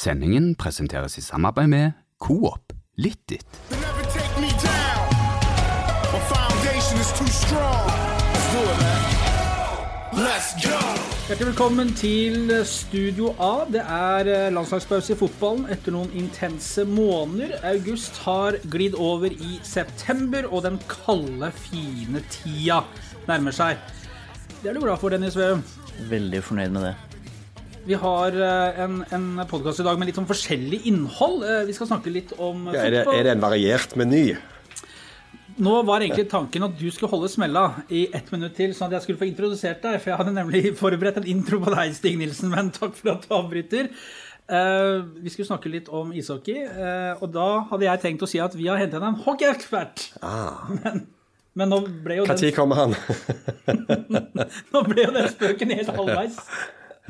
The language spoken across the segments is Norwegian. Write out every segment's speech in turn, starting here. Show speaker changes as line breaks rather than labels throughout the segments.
Sendingen presenteres i samarbeid med Coop Littit.
ditt. never take me down. My foundation is too strong. Let's do it, man. Let's go.
Hjertelig velkommen til Studio A. Det er eh, landslagspause i fotballen etter noen intense måneder. August har glidd over i september, og den kalde, fine tida nærmer seg. Det er du glad for, Dennis Veum.
Veldig fornøyd med det.
Vi har eh, en, en podkast i dag med litt sånn forskjellig innhold. Eh, Vi skal snakke litt om
Ja, er, det, er det en variert meny?
Nå var egentlig tanken at du skulle holde smella i ett minutt til, sånn at jeg skulle få introdusert deg. For jeg hadde nemlig forberedt en intro på deg, Stig Nilsen, men takk for at du avbryter. Eh, vi skulle snakke litt om ishockey, eh, og da hadde jeg tenkt å si at vi har hentet en hockeyekspert. Men, men nå ble jo
Når
den,
kommer han?
nå ble jo den spøken helt halvveis.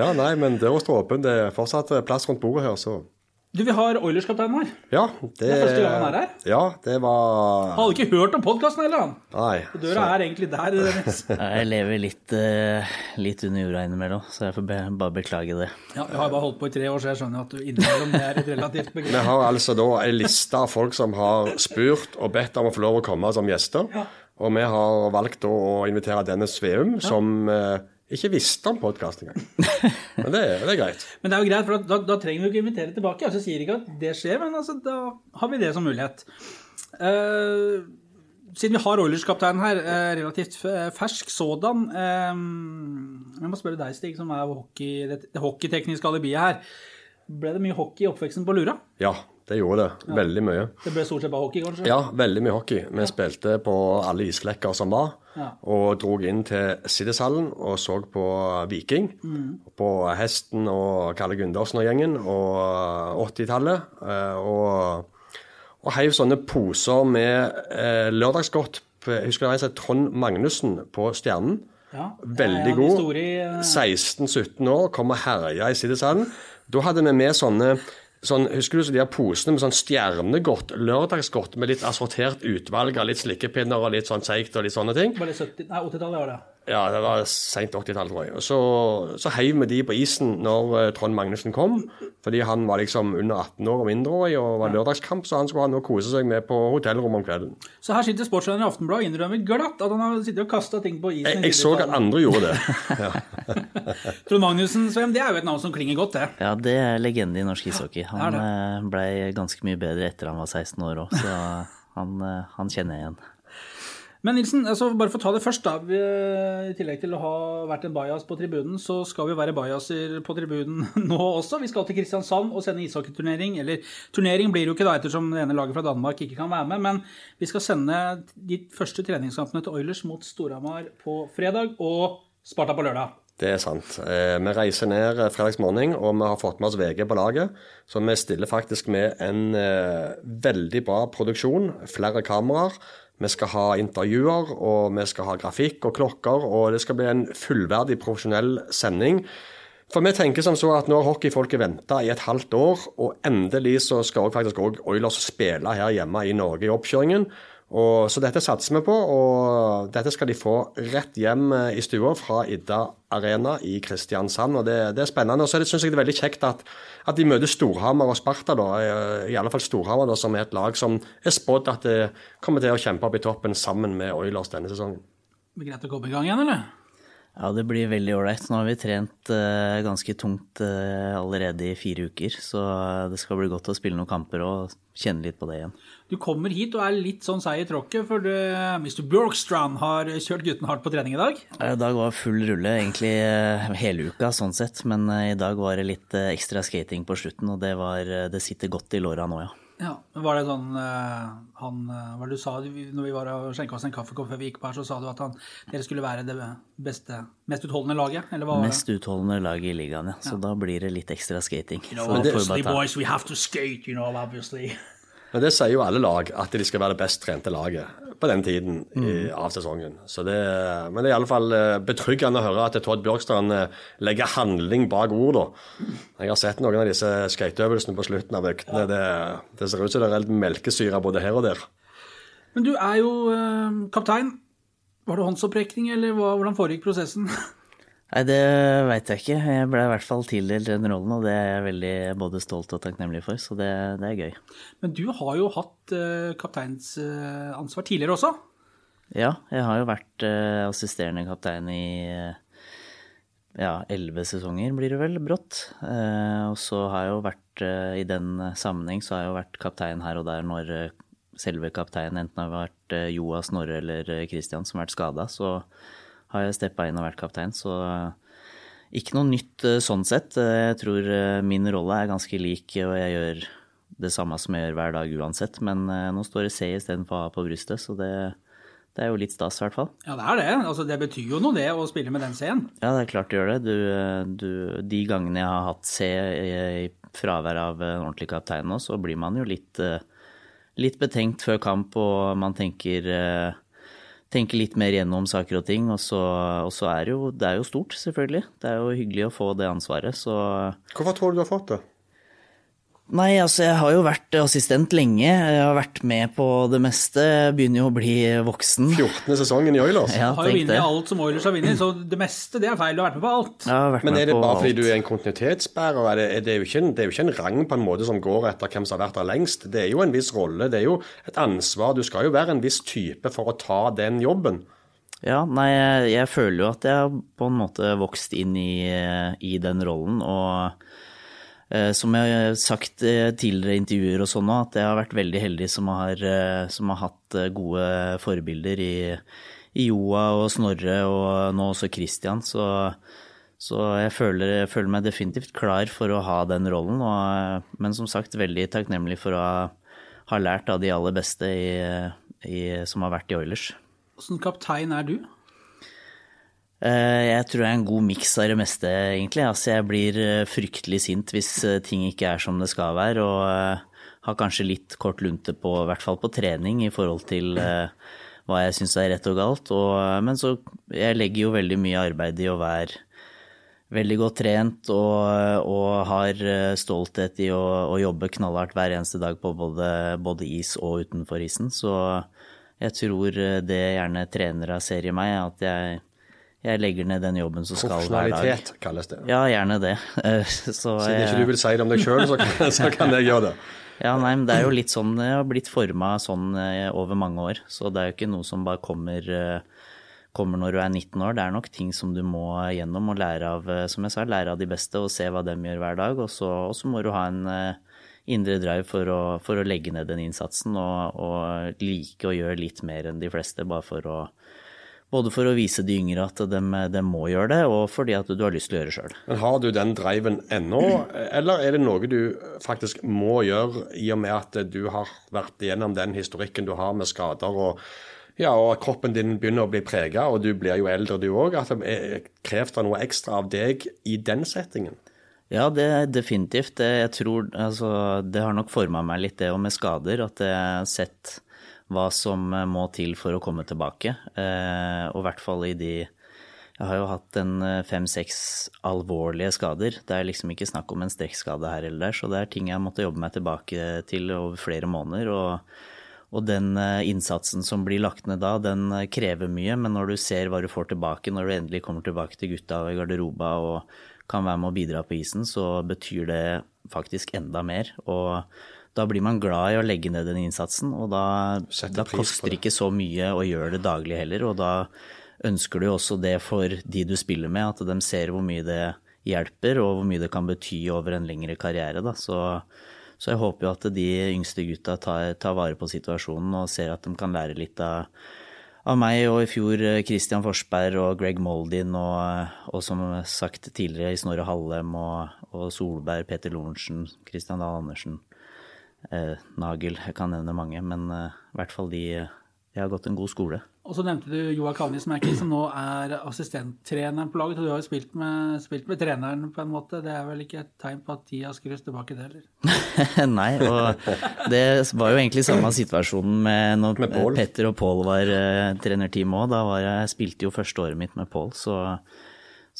Ja, nei, men døra står åpen. Det er fortsatt plass rundt bordet her, så
Du, vi har Oilers-kapteinen her.
Ja, det det
er første gang han er her?
Ja, det var
Hadde ikke hørt om podkasten heller, han.
Nei.
Døra er egentlig der. Dennis.
Jeg lever litt, uh, litt under jorda innimellom, så jeg får be, bare beklage det.
Ja, jeg har bare holdt på i tre år, så jeg skjønner at du innimellom det er et relativt begrep.
Vi har altså da ei liste av folk som har spurt og bedt om å få lov å komme som gjester. Og vi har valgt da å invitere Dennis Sveum, som eh, ikke visste om podkast engang. Men det, det er greit.
Men det er jo greit, for da, da trenger vi ikke invitere tilbake. Altså, jeg sier ikke at det skjer, men altså, da har vi det som mulighet. Uh, siden vi har Oilers-kapteinen her, uh, relativt fersk sådan uh, Jeg må spørre deg, Stig, som er hockey, det, det hockeytekniske alibiet her. Ble det mye hockey i oppveksten på Lura?
Ja, det gjorde det. Veldig mye.
Det ble stort sett bare hockey, kanskje?
Ja, veldig mye hockey. Vi spilte på alle isflekker som var,
Ja.
og drog inn til Siddishallen og så på Viking. På Hesten og Kalle Gundersen og gjengen, og 80-tallet. eh, Og, og heiv sånne poser med eh, lørdagsgodt. Jeg husker det var en Trond Magnussen på Stjernen.
Ja.
Veldig god.
store i, eh,
16-17 år, kom og herja i Siddishallen. Da hadde vi med sånne sånn, Husker du så de her posene med sånn stjernegodt, lørdagsgodt, med litt assortert utvalg av litt slikkepinner og litt sånn seigt og litt sånne ting?
Var det 70, nei, 80-tallet var det.
Ja, det var seint 80-tall, tror jeg. Og så, så heiv vi de på isen når eh, Trond Magnussen kom, fordi han var liksom under 18 år og mindreårig og var lørdagskamp, så han skulle ha noe å kose seg med på hotellrommet om kvelden.
Så her sitter sportsjournalen i Aftenbladet og innrømmer glatt at han har sittet og kasta ting på isen.
Jeg, jeg så at andre gjorde det.
Trond Magnussen, Svem, det er jo et navn som klinger godt, det.
Ja, det er legende i norsk ishockey. Han eh, blei ganske mye bedre etter han var 16 år òg, så han, eh, han kjenner jeg igjen.
Men Nilsen, altså bare for å ta det først, da. Vi, I tillegg til å ha vært en bajas på tribunen, så skal vi være bajaser på tribunen nå også. Vi skal til Kristiansand og sende ishockeyturnering. Eller turnering blir det jo ikke da, ettersom det ene laget fra Danmark ikke kan være med. Men vi skal sende de første treningskampene til Oilers mot Storhamar på fredag og Sparta på lørdag.
Det er sant. Eh, vi reiser ned eh, fredagsmorgen, og vi har fått med oss VG på laget. Så vi stiller faktisk med en eh, veldig bra produksjon. Flere kameraer. Vi skal ha intervjuer, og vi skal ha grafikk og klokker. Og det skal bli en fullverdig profesjonell sending. For vi tenker som så at nå har hockeyfolket venta i et halvt år, og endelig så skal faktisk også Oilers spille her hjemme i Norge i oppkjøringen. Og, så dette satser vi på, og dette skal de få rett hjem eh, i stua fra Idda Arena i Kristiansand. og Det, det er spennende. Og så syns jeg det er veldig kjekt at, at de møter Storhamar og Sparta, da. eh, I alle fall Storhamar, da, som er et lag som er spådd at det kommer til å kjempe opp i toppen sammen med Oilers denne sesongen.
Det blir greit å komme i gang igjen, eller?
Ja, det blir veldig ålreit. Nå har vi trent uh, ganske tungt uh, allerede i fire uker, så eh, det skal bli godt å spille noen kamper og kjenne litt på det igjen.
Du kommer hit og er litt sånn seig i tråkket, for du, Mr. Bjorkstrand har kjørt gutten hardt på trening i dag.
I dag var full rulle egentlig eh, hele uka sånn sett, men eh, i dag var det litt eh, ekstra skating på slutten, og det, var, det sitter godt i låra nå, ja.
Ja, men Var det sånn han, Hva du sa når vi var og skjenka oss en kaffekopp før vi gikk på her, så sa du at han, dere skulle være det beste, mest utholdende laget? Eller hva var det?
Mest utholdende laget i ligaen, ja. Så da blir det litt ekstra skating.
You know,
vi
obviously, boys, we have to skate, you know, obviously.
Men det sier jo alle lag, at de skal være det best trente laget på den tiden i, av sesongen. Så det, men det er i alle fall eh, betryggende å høre at Todd Bjørkstrand eh, legger handling bak ord. da. Jeg har sett noen av disse skateøvelsene på slutten av øktene. Det, det ser ut som det er helt melkesyre både her og der.
Men du er jo eh, kaptein. Var det håndsopprekning, eller hvordan foregikk prosessen?
Nei, det veit jeg ikke. Jeg ble i hvert fall tildelt den rollen, og det er jeg veldig både stolt og takknemlig for, så det, det er gøy.
Men du har jo hatt uh, kapteinsansvar tidligere også.
Ja, jeg har jo vært uh, assisterende kaptein i uh, ja, elleve sesonger, blir det vel, brått. Uh, og så har jeg jo vært i den sammenheng så har jeg jo vært kaptein her og der når selve kapteinen enten har vært Joa, Snorre eller Christian som har vært skada. Så har jeg steppa inn og vært kaptein, så eh, ikke noe nytt eh, sånn sett. Eh, jeg tror min rolle er ganske lik, og jeg gjør det samme som jeg gjør hver dag uansett. Men nå står det C istedenfor A på brystet, så det, det er jo litt stas, i hvert fall.
Ja, det er det. Altså, det betyr jo noe, det, å spille med den C-en.
Ja, det er klart det gjør det. Du, du, de gangene jeg har hatt C i fravær av en ordentlig kaptein nå, så blir man jo litt, litt betenkt før kamp, og man tenker tenke litt mer gjennom saker og ting. Og så, og så er det jo, det er jo stort, selvfølgelig. Det er jo hyggelig å få det ansvaret, så
Hvorfor tror du du har fått det?
Nei, altså jeg har jo vært assistent lenge. Jeg har vært med på det meste. Jeg begynner jo å bli voksen.
14. sesongen i Oilers.
Ja,
har jo vunnet alt som Oilers har vunnet, så det meste det er feil. Du har vært med på alt.
Men er det bare fordi du er en kontinuitetsbærer? Er det, er det, jo ikke en, det er jo ikke en rang på en måte som går etter hvem som har vært der lengst. Det er jo en viss rolle, det er jo et ansvar. Du skal jo være en viss type for å ta den jobben.
Ja, nei, jeg, jeg føler jo at jeg på en måte vokst inn i, i den rollen. og som jeg har sagt i eh, tidligere intervjuer og sånn òg, at jeg har vært veldig heldig som har, eh, som har hatt gode forbilder i, i, Joa og Snorre og nå også Christian. Så, så jeg, føler, jeg, føler, meg definitivt klar for å ha den rollen. Og, men som sagt veldig takknemlig for å ha, ha lært av de aller beste i, i, som har vært i Oilers.
Åssen kaptein er du?
Eh, jeg tror jeg er en god miks av det meste, egentlig. Altså, jeg blir eh, fryktelig sint hvis eh, ting ikke er som det skal være, og har kanskje litt kort lunte på, i hvert fall på trening, i forhold til hva jeg syns er rett og galt. Og, men så jeg legger jo veldig mye arbeid i å være veldig godt trent og, og har stolthet i å, å, jobbe knallhardt hver eneste dag på både, både is og utenfor isen. Så jeg tror det gjerne trenere ser i meg, at jeg jeg legger ned den jobben som skal hver dag.
Kalles det.
Ja, gjerne det.
Så, Siden ikke du vil si det om deg sjøl, så, så, kan jeg gjøre det.
Ja, nei, men det er jo litt sånn, jeg har blitt forma sånn eh, over mange år. Så det er jo ikke noe som bare kommer, eh, kommer når du er 19 år. Det er nok ting som du må gjennom og lære av, eh, som jeg sa, lære av de beste og se hva de gjør hver dag. Og så, og så må du ha en indre drive for å, for å legge ned den innsatsen og, og like å gjøre litt mer enn de fleste, bare for å både for å vise de yngre at de, de, må gjøre det, og fordi at du har lyst til å gjøre det sjøl.
Men har du den driven ennå, eller er det noe du faktisk må gjøre i og med at du har vært igjennom den historikken du har med skader og ja, og kroppen din begynner å bli prega, og du blir jo eldre du òg. Krever det noe ekstra av deg i den settingen?
Ja, det er definitivt. Jeg tror, altså, det har nok forma meg litt, det òg, med skader. At jeg har sett hva som eh, må til for å komme tilbake. Eh, og i hvert fall i de Jeg har jo hatt en eh, fem-seks alvorlige skader. Det er liksom ikke snakk om en strekkskade her eller der, så det er ting jeg måtte jobbe meg tilbake til over flere måneder. og og den innsatsen som blir lagt ned da, den krever mye, men når du ser hva du får tilbake, når du endelig kommer tilbake til gutta i garderoba og kan være med å bidra på isen, så betyr det faktisk enda mer. Og da blir man glad i å legge ned den innsatsen, og da, da koster det ikke så mye å gjøre det daglig heller. Og da ønsker du jo også det for de du spiller med, at de ser hvor mye det hjelper, og hvor mye det kan bety over en lengre karriere. Da. Så, så jeg håper jo at de yngste gutta tar, tar, vare på situasjonen og ser at de kan lære litt av, av meg og i fjor Christian Forsberg og Greg Moldin og, og som sagt tidligere i Snorre Hallem og, og Solberg, Peter Lorentzen, Christian Dahl Andersen eh, Nagel, jeg kan nevne mange, men eh, i hvert fall de de har gått en god skole.
Og så nevnte du Joar Kavnis Merkel, som nå er assistenttreneren på laget. Og du har jo spilt med, spilt med, treneren på en måte. Det er vel ikke et tegn på at de har skrudd tilbake, det heller?
Nei, og det var jo egentlig samme situasjonen med når med Petter og Pål var uh, trenerteam òg. Da var jeg, jeg spilte jo første året mitt med Pål, så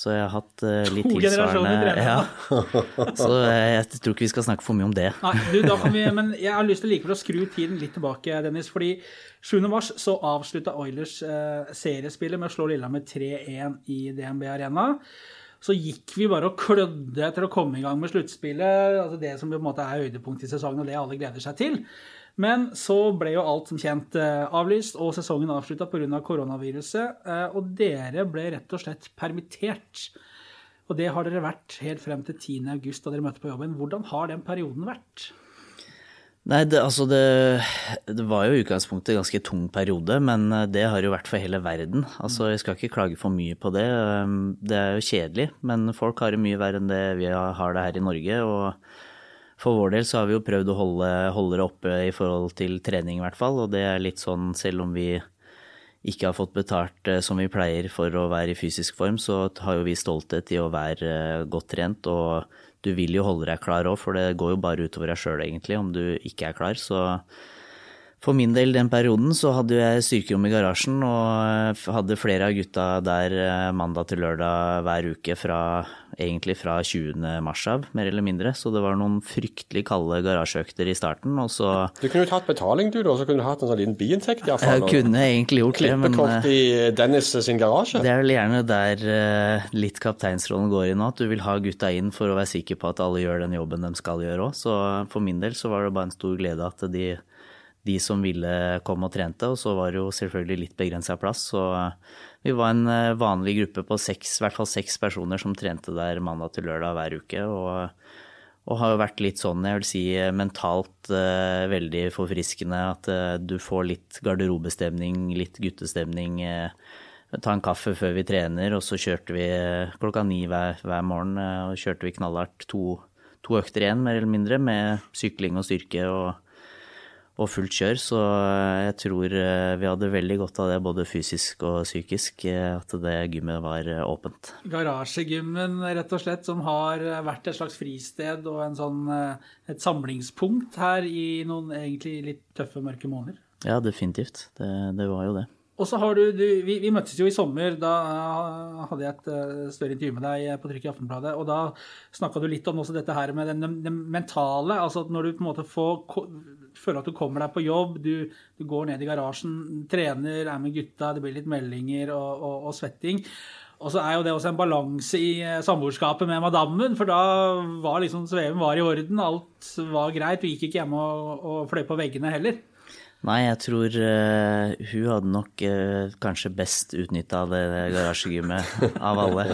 Så jeg har hatt eh, litt
To
tilsvarende ja. Så eh, jeg tror ikke vi skal snakke for mye om det.
Nei, du, da kan vi, men jeg har lyst til likevel å skru tiden litt tilbake, Dennis. fordi 7. mars så avslutta Oilers eh, seriespillet med å slå Lillehammer 3-1 i DNB Arena. Så gikk vi bare og klødde etter å komme i gang med sluttspillet. altså Det som på en måte er høydepunkt i sesongen, og det alle gleder seg til. Men så ble jo alt som kjent eh, avlyst, og sesongen avslutta pga. koronaviruset. eh, Og dere ble rett og slett permittert. Og det har dere vært helt frem til 10. august da dere møtte på jobben. Hvordan har den perioden vært?
Nei, det, altså det, det var jo i utgangspunktet en ganske tung periode, men eh, det har jo vært for hele verden. Altså, Jeg skal ikke klage for mye på det. Um, Det er jo kjedelig, men folk har det mye verre enn det vi har det her i Norge. og for vår del så har vi jo prøvd å holde, holde det oppe i forhold til trening, i hvert fall. Og det er litt sånn, selv om vi ikke har fått betalt eh, som vi pleier for å være i fysisk form, så har jo vi stolthet i å være eh, godt trent. Og du vil jo holde deg klar òg, for det går jo bare utover deg sjøl, egentlig, om du ikke er klar. Så for min del den perioden så hadde jeg styrkerom i garasjen og eh, hadde flere av gutta der eh, mandag til lørdag hver uke fra egentlig fra 20. mars av, mer eller mindre. Så det var noen fryktelig kalde garasjeøkter i starten, og så
Du kunne jo tatt betaling, du, da, så kunne du hatt en sånn liten biinntekt
Jeg kunne egentlig gjort det, men
Klippekort
eh,
i Dennis sin garasje.
det er vel gjerne der litt kapteinsrollen går i nå, at du vil ha gutta inn for å være sikker på at alle gjør den jobben de skal gjøre òg. Så for min del så var det bare en stor glede at de, de som ville komme og trente, og så var det jo selvfølgelig litt begrensa plass. Så eh, vi var en eh, vanlig gruppe på seks, i hvert fall seks personer som trente der mandag til lørdag hver uke. og og har jo vært litt sånn, jeg vil si mentalt eh, veldig forfriskende. At eh, du får litt garderobestemning, litt guttestemning. Eh, ta en kaffe før vi trener, og så kjørte vi eh, klokka ni hver, hver morgen. Eh, og kjørte vi knallhardt to, to økter igjen, mer eller mindre, med sykling og styrke og, og fullt kjør. Så eh, jeg tror eh, vi hadde veldig godt av det, både fysisk og psykisk, eh, at det gymmet var åpent.
Garasjegymmen, rett og slett, som har vært et slags fristed og en sånn, et samlingspunkt her i noen egentlig litt tøffe, mørke måneder.
Ja, definitivt. Det, det var jo det.
Og så har du, du vi, vi møttes jo i sommer. Da hadde jeg et større intervju med deg på trykk i Aftenbladet. Og da snakka du litt om også dette her med den, den mentale. Altså at når du på en måte får, føler at du kommer deg på jobb, du, du går ned i garasjen, trener, er med gutta, det blir litt meldinger og, og, og svetting. Og så er jo det også en balanse i eh, samboerskapet med madammen, for da var liksom sveven var i orden, alt var greit. Du gikk ikke hjemme og, og fløy på veggene heller.
Nei, jeg tror uh, hun hadde nok uh, kanskje best utnytta det garasjegymmet av alle.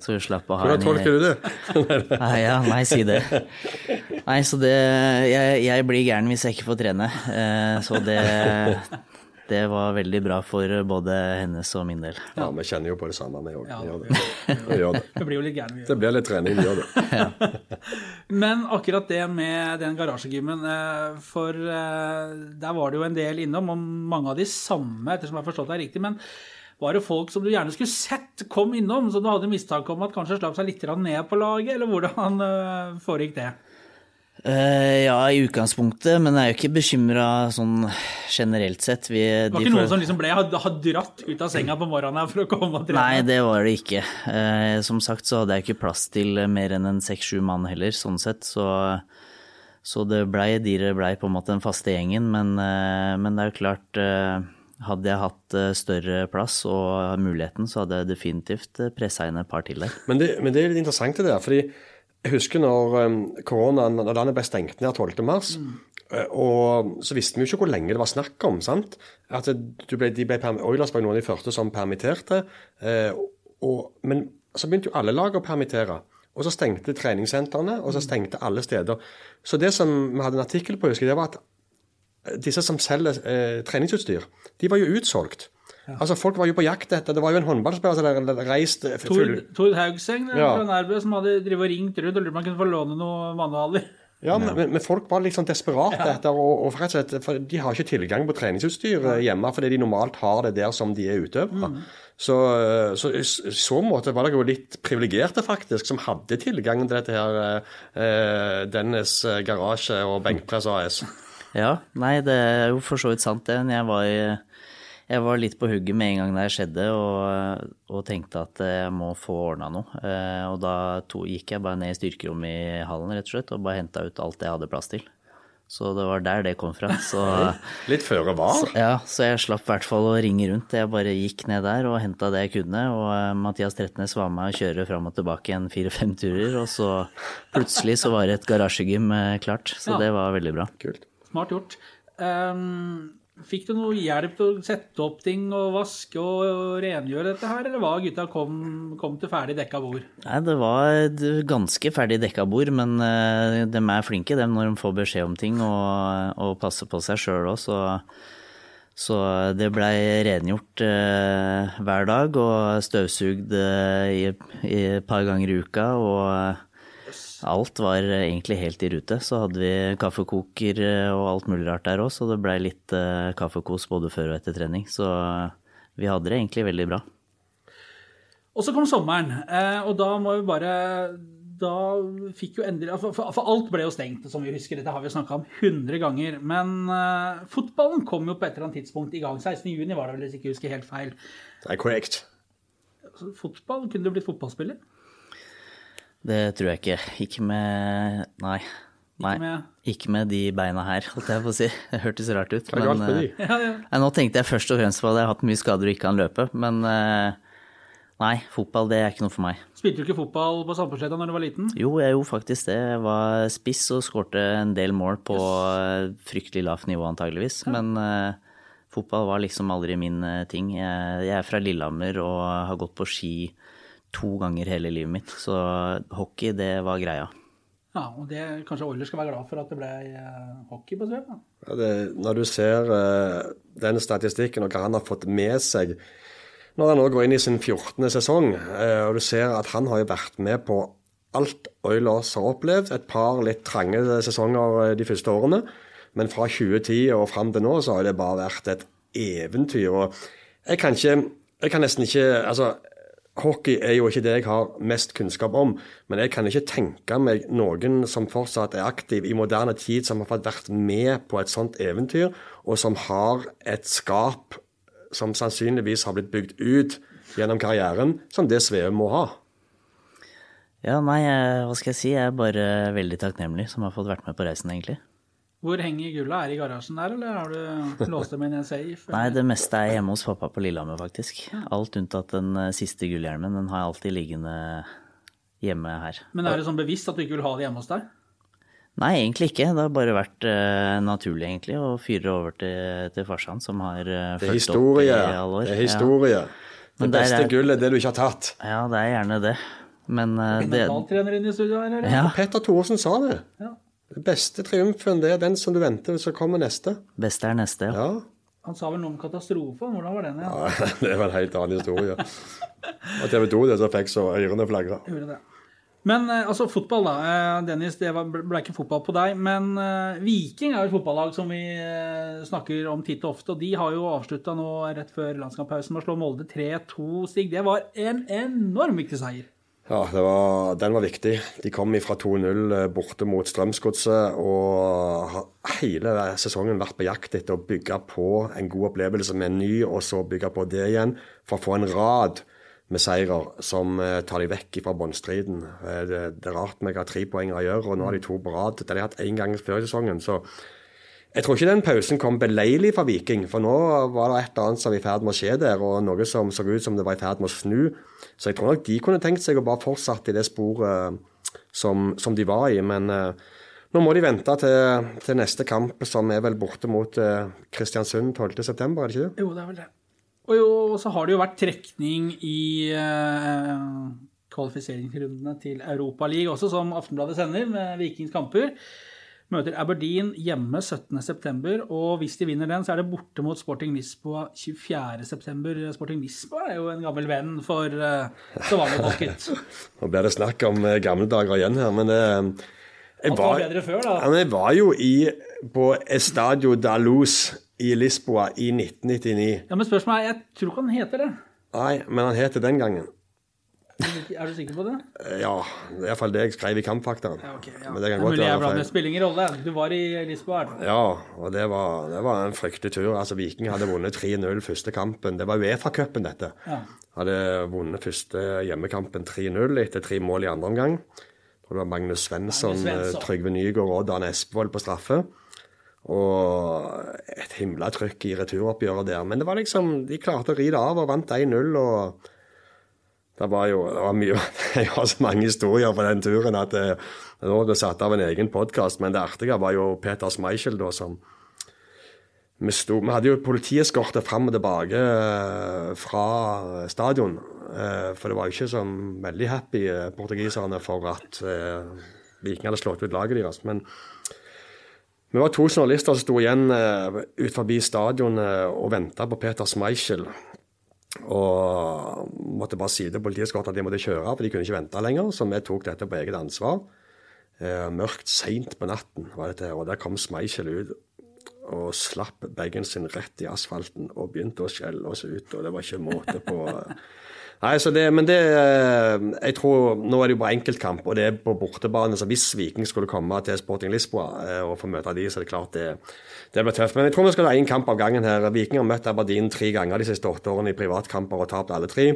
Så hun slapp å ha
Hvordan tolker du det?
Nei, ja, nei, si det. Nei, så det Jeg, jeg blir gæren hvis jeg ikke får trene. Uh, så det Det var veldig bra for både hennes og min del.
Ja, vi kjenner jo på det samme, vi òg. Vi det. Det.
Det blir jo litt gjør.
Det blir litt trening, vi gjør det.
Men akkurat det med den garasjegymmen, eh, for eh, der var det jo en del innom, og mange av de samme, ettersom jeg har forstått deg riktig. Men var det folk som du gjerne skulle sett kom innom, så du hadde mistanke om at kanskje slapp seg litt ned på laget, eller hvordan eh, foregikk det?
Eh, ja, i utgangspunktet, men jeg er jo ikke bekymra sånn generelt sett. Vi,
Det var ikke noen som liksom ble had dratt ut av senga på morgenen her for å komme og trene?
Nei, det var det ikke. Uh, som sagt så hadde jeg ikke plass til mer enn en seks-sju mann heller, sånn sett. Så, så det blei de det blei på en måte den faste gjengen. Men, uh, men det er jo klart Hadde jeg hatt større plass og muligheten, så hadde jeg definitivt pressa inn et par til der.
Men det, men det er litt interessant det der, fordi jeg husker når um, koronaen, når landet ble stengt ned 12. mars, eh, og så visste vi jo ikke hvor lenge det var snakk om. sant? At du ble, de ble, Oilers var noen av de første som permitterte. eh, og, men så begynte jo alle lag å permittere. Og så stengte treningssentrene, og så stengte alle steder. Så det som vi hadde en artikkel på, husker jeg, det var at disse som selger eh, treningsutstyr, de var jo utsolgt. Altså Folk var jo på jakt etter Det var jo en håndballspiller som hadde reist eh, full
Tord, Haugseng
Ja.
fra Nærbø som hadde drivet og ringt rundt og lurt på om han kunne få låne noen manualer.
Ja, men, men- folk var liksom desperate etter og, og rett og slett, for De har ikke tilgang på treningsutstyr eh, hjemme fordi de normalt har det der som de er utøvere. Så, eh, så i så måte var det jo litt privilegerte, faktisk, som hadde tilgang til dette her eh, Dennis garasje og benkpress AS.
Ja, nei, det er jo for så vidt sant det. Når jeg var i, Jeg var litt på hugget med en gang det skjedde, og, og tenkte at jeg må få ordna noe. Eh, og da to, gikk jeg bare ned i styrkerommet i hallen rett og slett, og bare henta ut alt jeg hadde plass til. Så det var der det kom fra. Så,
Litt føre var.
ja, så jeg slapp i hvert fall å ringe rundt. Jeg bare gikk ned der og henta det jeg kunne. Og eh, Mathias Trettenes var med å kjøre fram og tilbake en fire-fem turer. Og så plutselig så var det et garasjegym eh, klart. Så
Ja.
det var veldig bra.
Kult.
Smart gjort. Ehm, fikk du noe hjelp til å sette opp ting og vaske og rengjøre dette her, eller var gutta kom, kom til ferdig dekka bord?
Nei, det var ganske ferdig dekka bord, men eh, de er flinke dem når de får beskjed om ting og, og passer på seg sjøl òg, så, så det blei rengjort eh, hver dag og støvsugd eh, i, i et par ganger i uka. og Alt var egentlig helt i rute. Så hadde vi kaffekoker eh, og alt mulig rart der òg, så det blei litt eh, kaffekos både før og etter trening. Så vi hadde det egentlig veldig bra.
Og så kom sommeren, eh, og da må vi bare da fikk jo endelig for, for, alt ble jo stengt, som vi husker. Dette har vi snakka om 100 ganger. Men eh, fotballen kom jo på et eller annet tidspunkt i gang. 16.6 var det vel, hvis jeg ikke husker helt feil.
Det er korrekt.
Fotball, Kunne du blitt fotballspiller?
Det tror jeg ikke. Ikke med Nei. Nei.
med-
Ikke med de beina her, holdt jeg på å si. Det hørtes rart ut.
De?
eh,
Ja, ja.
nei, nå tenkte jeg først og fremst på at jeg har hatt mye skader og ikke kan løpe, men eh, nei, fotball det er ikke noe for meg.
Spilte du ikke fotball på Sandporsletta når du var liten?
Jo, jeg gjorde faktisk det. Jeg var spiss og skårte en del mål på yes. fryktelig lavt nivå antageligvis, men uh, fotball var liksom aldri min ting. Jeg, jeg er fra Lillehammer og har gått på ski to ganger hele livet mitt, så hockey det var greia.
Ja, og det, Kanskje Oilers skal være glad for at det ble eh, hockey på Sveb?
Ja, det, når du ser uh, den statistikken og hva han har fått med seg når han nå går inn i sin 14. sesong, uh, og du ser at han har jo vært med på alt Oilers har opplevd, et par litt trange sesonger eh, de første årene, men fra 2010 og fram til nå så har det bare vært et eventyr. og Jeg kan ikke, jeg kan nesten ikke altså Hockey er jo ikke det jeg har mest kunnskap om, men jeg kan ikke tenke meg noen som fortsatt er aktiv i moderne tid, som har fått vært med på et sånt eventyr, og som har et skap som sannsynligvis har blitt bygd ut gjennom karrieren, som det Sveum må ha.
Ja, nei, hva skal jeg si, jeg er bare veldig takknemlig som har fått vært med på reisen, egentlig.
Hvor henger gulla? Er det i garasjen der, eller har du låst dem inn i en safe?
Nei, det meste er hjemme hos pappa på Lillehammer, faktisk. Alt unntatt den eh, siste gullhjelmen. Den har jeg alltid liggende hjemme her.
Men er det sånn bevisst at du ikke vil ha det hjemme hos deg?
Nei, egentlig ikke. Det har bare vært uh, naturlig, egentlig, å fyre over til, til farsan, som har uh,
Det
historie. opp i alle år.
Det er historie.
Ja.
Det beste
er-
gullet er det du ikke har tatt.
Ja, det er gjerne det. Men uh, det
Mentaltrener inne i studio her, eller?
Ja,
Petter Thoresen sa det.
Ja.
Den beste triumfen det er den som du venter, så kommer neste.
beste er neste, ja.
Ja,
Han sa vel noe om katastrofe? Hvordan var den? Ja?
Ja, det var en helt annen historie. Og TV 2 det som fikk så ørene flagra.
Men eh, altså, fotball, da. Eh, Dennis, det ble ikke fotball på deg. Men eh, Viking er jo et fotballag som vi snakker om titt og ofte. Og de har jo avslutta nå rett før landskamppausen med å slå Molde 3-2. Stig, det var en enorm viktig seier.
Ja, var, den var viktig. De kom fra 2-0 borte mot Strømsgodset og har hele sesongen vært på jakt etter å bygge på en god opplevelse med en ny, og så bygge på det igjen for å få en rad med seirer som eh, tar de vekk fra båndstriden. Eh, Det, det er rart vi har tre poenger å gjøre, og nå har de to på rad. Det har de hatt én gang før i sesongen. så jeg tror ikke den pausen kom beleilig for Viking, for nå var det et eller annet som var i ferd med å skje der, og noe som så ut som det var i ferd med å snu. Så jeg tror nok de kunne tenkt seg å bare fortsette i det sporet som, som de var i. Men eh, nå må de vente til, til neste kamp, som er vel borte mot eh, Kristiansund 12.9., er det ikke det?
Jo, det er vel det. Og jo, så har det jo vært trekning i eh, kvalifiseringsrundene til Europaligaen også, som Aftenbladet sender, med Vikings kamper. Møter Aberdeen hjemme 17.9., og hvis de vinner den, så er det borte mot Sporting Lisboa 24.9. Sporting Lisboa er jo en gammel venn for uh, Stavanger-folket.
Nå blir det snakk om eh, gamle dager igjen her, men det jeg
Alt var før.
Ja, jeg var jo i, på Estadio da Luz i Lisboa i 1999.
Ja, Men spørsmålet er, jeg tror ikke han heter det.
Nei, men han het det den gangen.
Er du sikker på det?
Ja, det er iallfall det jeg skrev i Kampfakta.
Ja, okay, Ja.
Men det kan godt være feil.
Spiller ingen rolle. Du var i Lisboa.
Ja, og det var, det var en fryktelig tur. Altså, Viking hadde vunnet 3-0 første kampen. Det var Uefa-cupen, dette.
Ja.
Hadde vunnet første hjemmekampen 3-0 etter tre mål i andre omgang. Det var Magnus Svensson,
Svensson.
eh, Trygve Nygaard og Dan Espevold på straffe. Og et himla trykk i returoppgjøret der. Men det var liksom, de klarte å ri det av og vant 1-0. og det var jo det var mye, Jeg har så mange historier på den turen at det, nå er det satt av en egen podkast. Men det artige var jo Peter Schmeichel, da, som vi, sto, vi hadde jo politieskorte fram og tilbake eh, fra stadion. eh, For det var jo ikke så veldig happy, eh, portugiserne, for at eh, Viking hadde slått ut laget deres. Men vi var to journalister som sto igjen ut forbi stadion eh, og venta på Peter Schmeichel. Og måtte bare si til godt at de måtte kjøre, for de kunne ikke vente lenger. Så vi tok dette på eget ansvar. Eh, mørkt seint på natten var dette, her, og der kom Schmeichel ut og slapp bagen sin rett i asfalten og begynte å skjelle oss ut, og det var ikke måte på. Nei, det, men det eh, Jeg tror Nå er det jo bare enkeltkamp, og det er på bortebane. Så hvis Viking skulle komme til Sporting Lisboa eh, og få møte de, så er det klart det, det blir tøft. Men jeg tror vi skal ha én kamp av gangen her. Viking har møtt Aberdeen tre ganger de siste åtte årene i privatkamper og tapt alle tre.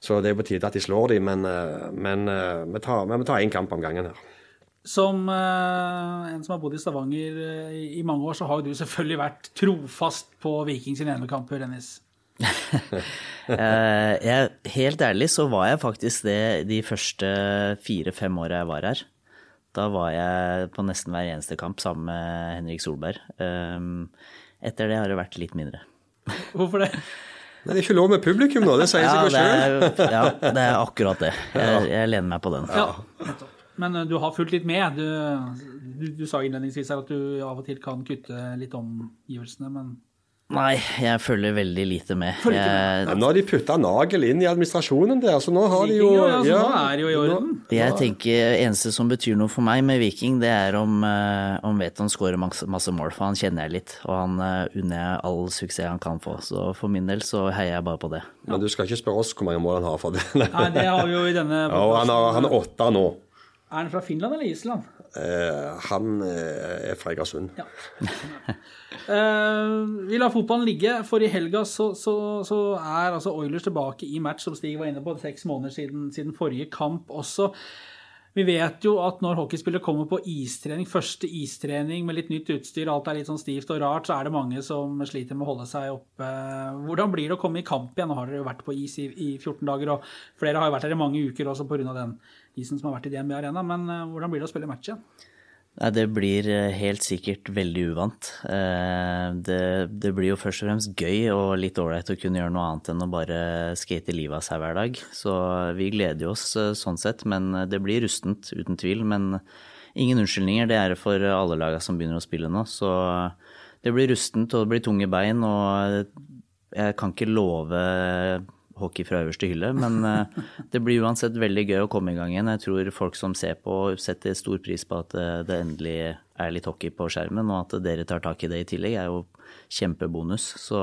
Så det er på tide at de slår dem, men, eh, men vi tar vi tar én kamp om gangen her.
Som eh, en som har bodd i Stavanger i, i mange år, så har du selvfølgelig vært trofast på Viking sine hjemmekamper, Dennis.
Eh, jeg, helt ærlig så var jeg faktisk det de første fire-fem åra jeg var her. Da var jeg på nesten hver eneste kamp sammen med Henrik Solberg. Um, etter det har det vært litt mindre.
Hvorfor det?
Nei, det er ikke lov med publikum nå, det sier
Ja,
seg sjøl.
ja, det er akkurat det. Jeg, jeg lener meg på den.
Ja. Men eh, du har fulgt litt med. Du, du, du sa innledningsvis her at du av og til kan kutte litt omgivelsene, men
Nei, jeg følger veldig lite med. Jeg...
Nei, Nå har de putta nagel inn i administrasjonen der, så nå har de jo
ja, så
ja,
nå er det jo i orden.
jeg tenker eneste som betyr noe for meg med Viking, det er om, eh, om Veton skårer masse, masse mål, for han kjenner jeg litt. Og han eh, unner jeg all suksess han kan få. Så for min del så heier jeg bare på det.
Men du skal ikke spørre oss hvor mange mål han har for det. Nei.
Nei, det har vi jo i denne
Ja, han, har, han er åtte nå.
Er han fra Finland eller Island?
Eh, han uh, er fra Egersund.
Ja. uh, vi lar fotballen ligge, for i helga så, så, så er altså Oilers tilbake i match, som Stig var inne på, seks måneder siden, siden forrige kamp også. Vi vet jo at når hockeyspillere kommer på istrening, første istrening med litt nytt utstyr, alt er litt sånn stivt og rart, så er det mange som sliter med å holde seg oppe. Hvordan blir det å komme i kamp igjen? Nå har dere jo vært på is i, i 14 dager, og flere har jo vært her i mange uker også pga. den isen som har vært i DNB Arena, men eh, hvordan blir det å spille match?
Nei, det blir eh, helt sikkert veldig uvant. Eh, Det, det blir jo først og fremst gøy og litt ålreit å kunne gjøre noe annet enn å bare skate livet av seg hver dag. Så vi gleder oss sånn sett, men det blir rustent, uten tvil. Men ingen unnskyldninger, det er det for alle laga som begynner å spille nå. Så det blir rustent, og det blir tunge bein, og jeg kan ikke love hockey fra øverste hylle, men eh, det blir uansett veldig gøy å komme i gang igjen. Jeg tror folk som ser på, setter stor pris på at eh, det endelig er litt hockey på skjermen, og at dere tar tak i det i tillegg, er jo kjempebonus. Så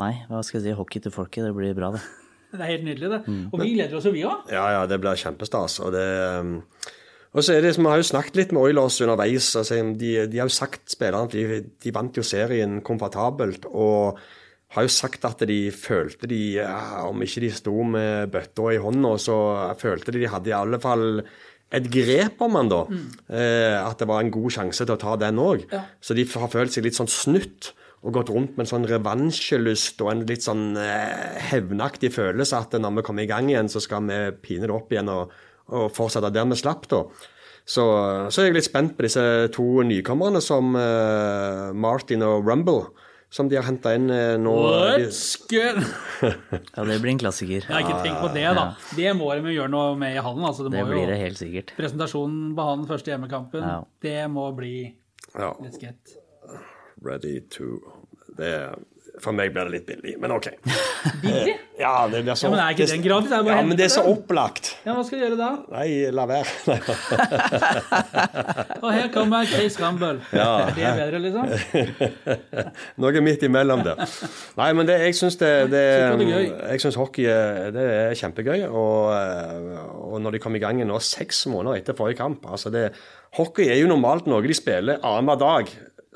nei, hva skal jeg si, hockey til folket, det blir bra, det.
Det er helt nydelig, det. Og vi gleder oss jo, vi òg.
Ja, ja, det blir kjempestas. Og det um, og så er det, Vi har jo snakket litt med Oilers underveis. altså De, de har jo sagt spillerne at de, de vant jo serien komfortabelt. og har jo sagt at de følte de, ja, om ikke de sto med bøtta i hånda, så følte de de hadde i alle fall et grep om han da. Eh, at det var en god sjanse til å ta den òg.
Ja.
Så de har følt seg litt sånn snytt og gått rundt med en sånn revansjelyst og en litt sånn eh, hevnaktig følelse at når vi kommer i gang igjen, så skal vi pine det opp igjen og, og fortsette der vi slapp, da. Så, så er jeg litt spent på disse to nykommerne som eh, Martin og Rumble, som de har henta inn eh, nå.
What's good?
Ja, det blir en klassiker.
Jeg har ikke tenkt på det, da. Det må de gjøre noe med i hallen. Altså, det,
Det blir
jo,
det helt sikkert.
Presentasjonen på hallen første hjemmekampen,
Ja.
det må bli
Ja,
let's get.
ready to det, For meg blir det litt billig, men OK.
Billig?
Ja, det blir så
Ja, men er ikke den gratis? Er
Ja, men det er så opplagt.
Ja, hva skal du gjøre da?
Nei, la være.
Og her kommer Chris Campbell. Er det bedre, liksom?
Noe midt imellom der. Nei, men det, jeg syns det, det. Jeg synes hockey er- det er kjempegøy. Og, eh, og når de kom i gang nå seks måneder etter forrige kamp altså det, Hockey er jo normalt noe de spiller annenhver dag,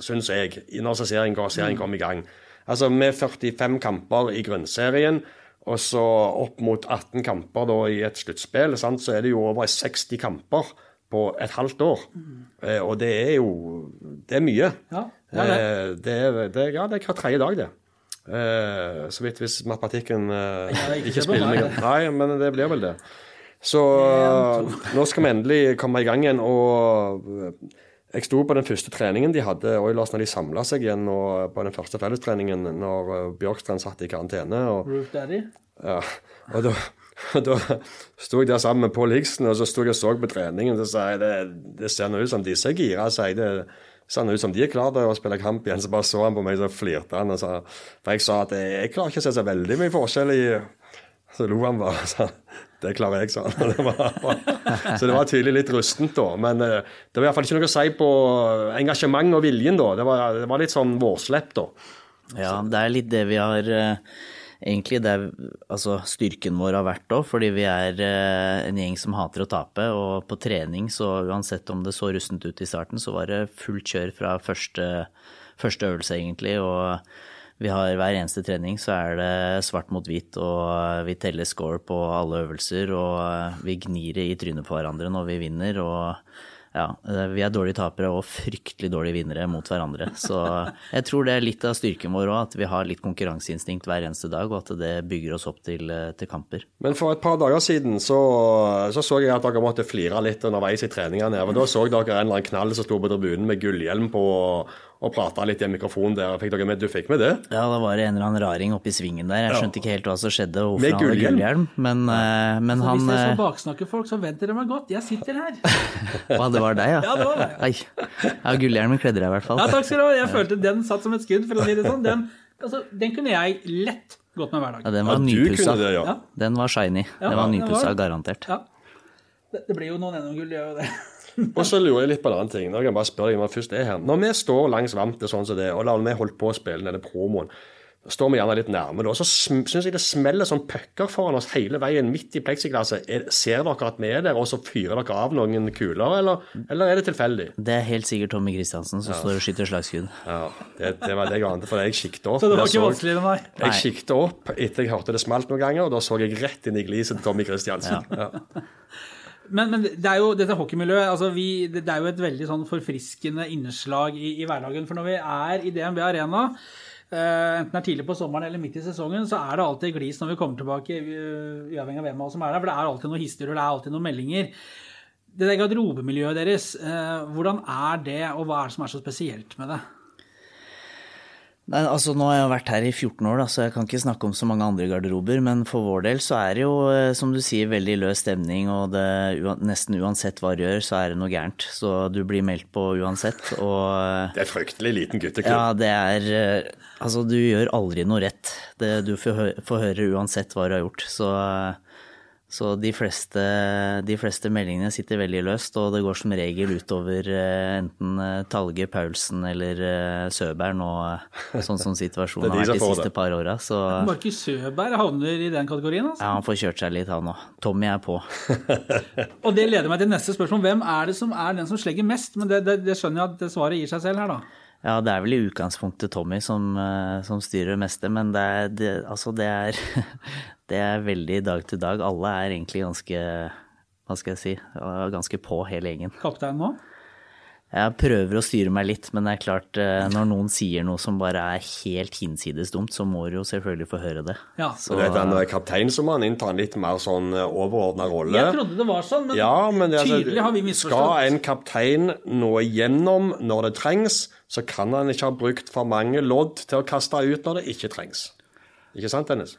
syns jeg, når serien, serien kommer i gang. Altså med 45 kamper i grunnserien. Og så opp mot 18 kamper da i et sluttspill, sant, så er det jo over 60 kamper på et halvt år. Eh, og det er jo Det er mye.
Ja, det er det.
Eh, det er, det, ja, det er hver tredje dag, det. Eh, så vidt hvis matematikken eh,
ikke
spiller
meg.
Nei, men det blir vel det. Så nå skal vi endelig komme i gang igjen. Og jeg sto på den første treningen de hadde Oilers når de samla seg igjen og på den første fellestreningen når eh, Bjørkstrand satt i karantene. og
Roof Daddy.
ja, og da, da sto jeg der sammen med Pål Higsen, og så sto jeg og så på treningen. Så sa jeg det, det ser nå ut som disse er gira. sa jeg. Det ser ut som de er klare til å spille kamp igjen. Så bare så han på meg, så flirte han. Og sa, for jeg sa at jeg, jeg klarer ikke å se så veldig mye forskjell i Så lo han bare og sa det klarer jeg, sa han. Så det var tydelig litt rustent, da. Men eh, det var iallfall ikke noe å si på engasjement og viljen, da. Det var, det var litt sånn vårslepp, da.
Ja, det er litt det vi har eh, Egentlig det er altså, styrken vår har vært òg, fordi vi er eh, en gjeng som hater å tape. Og på trening, så uansett om det så rustent ut i starten, så var det fullt kjør fra første, første øvelse, egentlig. Og vi har hver eneste trening så er det svart mot hvit, og vi teller score på alle øvelser. Og vi gnir i trynet på hverandre når vi vinner. og ja, eh, vi er dårlige tapere og fryktelig dårlige vinnere mot hverandre. Så jeg tror det er litt av styrken vår òg, at vi har litt konkurranseinstinkt hver eneste dag, og at det bygger oss opp til, eh, til kamper.
Men for et par dager siden så, så så jeg at dere måtte flire litt underveis i treningene. Da så dere en eller annen knall som sto på tribunen med gullhjelm på og prata litt i en mikrofon der. Fikk dere med, du fikk med det?
Ja, da var det en eller annen raring oppe i svingen der. Jeg skjønte ikke helt hva som skjedde, og
Med
hvorfor han hadde
gullhjelm?
Men, ja. men
Så
han
hvis jeg
eh,
skal baksnakke folk, så vent dere meg godt. Jeg sitter her.
Hva, det var deg, ja?
Ja, det var meg.
Ai. Ja, gullhjelmen kledde deg i hvert fall.
Ja, takk skal du ha. Jeg følte den satt som et skudd, for å si det sånn. Den, altså, den kunne jeg lett gått med hver
Ja, den var
ja,
nypussa.
det, ja.
Den var shiny.
Ja,
Den var nypussa, garantert.
Ja. Det, det blir jo noen NM-gull, det gjør jo det.
Og så lurer jeg litt på en annen ting. Når jeg bare spørre deg når jeg først er her. Når vi står langs vantet sånn som det, og la vi holdt på å spille denne promoen, står vi gjerne litt nærme, da, så syns jeg det smeller sånn pucker foran oss hele veien midt i pleksiglasset. Er, ser dere at vi er der, og så fyrer dere av noen kuler, eller, eller er det tilfeldig?
Det er helt sikkert Tommy Christiansen som står og skyter slagskudd.
Ja, det, det var det jeg ante, for jeg kikket opp.
Så det var ikke
vanskelig
med. Nei.
Jeg kikket opp etter jeg hørte det smalt noen ganger, og da så jeg rett inn i gliset til Tommy Kristiansen. Ja.
Men, men det er jo, dette hockeymiljøet altså vi, det er jo et veldig sånn forfriskende innslag i, i hverdagen. For når vi er i DNB Arena, uh, enten det er tidlig på sommeren eller midt i sesongen, så er det alltid glis når vi kommer tilbake, uh, uavhengig av hvem av oss som er der. For det er alltid noen historier, det er alltid noen meldinger. Det der garderobemiljøet deres, uh, hvordan er det, og hva er det som er så spesielt med det?
Nei, altså Nå har jeg vært her i 14 år, da, så jeg kan ikke snakke om så mange andre garderober. Men for vår del så er det jo, eh, som du sier, veldig løs stemning. Og det, nesten uansett hva du gjør, så er det noe gærent. Så du blir meldt på uansett. Og eh,
Det er fryktelig liten gutteklubb.
ja, det er eh, Altså, du gjør aldri noe rett. Det, du får, hø får høre uansett hva du har gjort. Så, så de, fleste, de fleste meldingene sitter veldig løst, og det går som regel utover eh, enten eh, Talge, Paulsen eller eh, Søberg nå, sånn som situasjonen har vært de siste
det.
par åra. Så
Markus Søberg havner i den kategorien. altså.
ja, han får kjørt seg litt, han òg. Tommy er på.
Og det leder meg til neste spørsmål. Hvem er det som er den som slegger mest? Men det, det, det skjønner jeg at det svaret gir seg selv her, da.
Ja, det er vel i utgangspunktet Tommy som, som styrer det meste, men det er, det, altså det er, det er veldig dag til dag. Alle er egentlig ganske, hva skal jeg si, ganske på hele gjengen.
Kaptein nå?
Jeg prøver å styre meg litt, men det er klart, eh, når noen sier noe som bare er helt hinsides dumt, så må du jo selvfølgelig få høre det.
Ja.
Så det er den så må som han inntar en litt mer sånn overordna rolle.
Jeg trodde det var sånn, men,
Ja, men det, altså,
tydelig har vi misforstått.
Skal en kaptein nå igjennom når det trengs, så kan han ikke ha brukt for mange lodd til å kaste ut når det ikke trengs. Ikke sant, Dennis?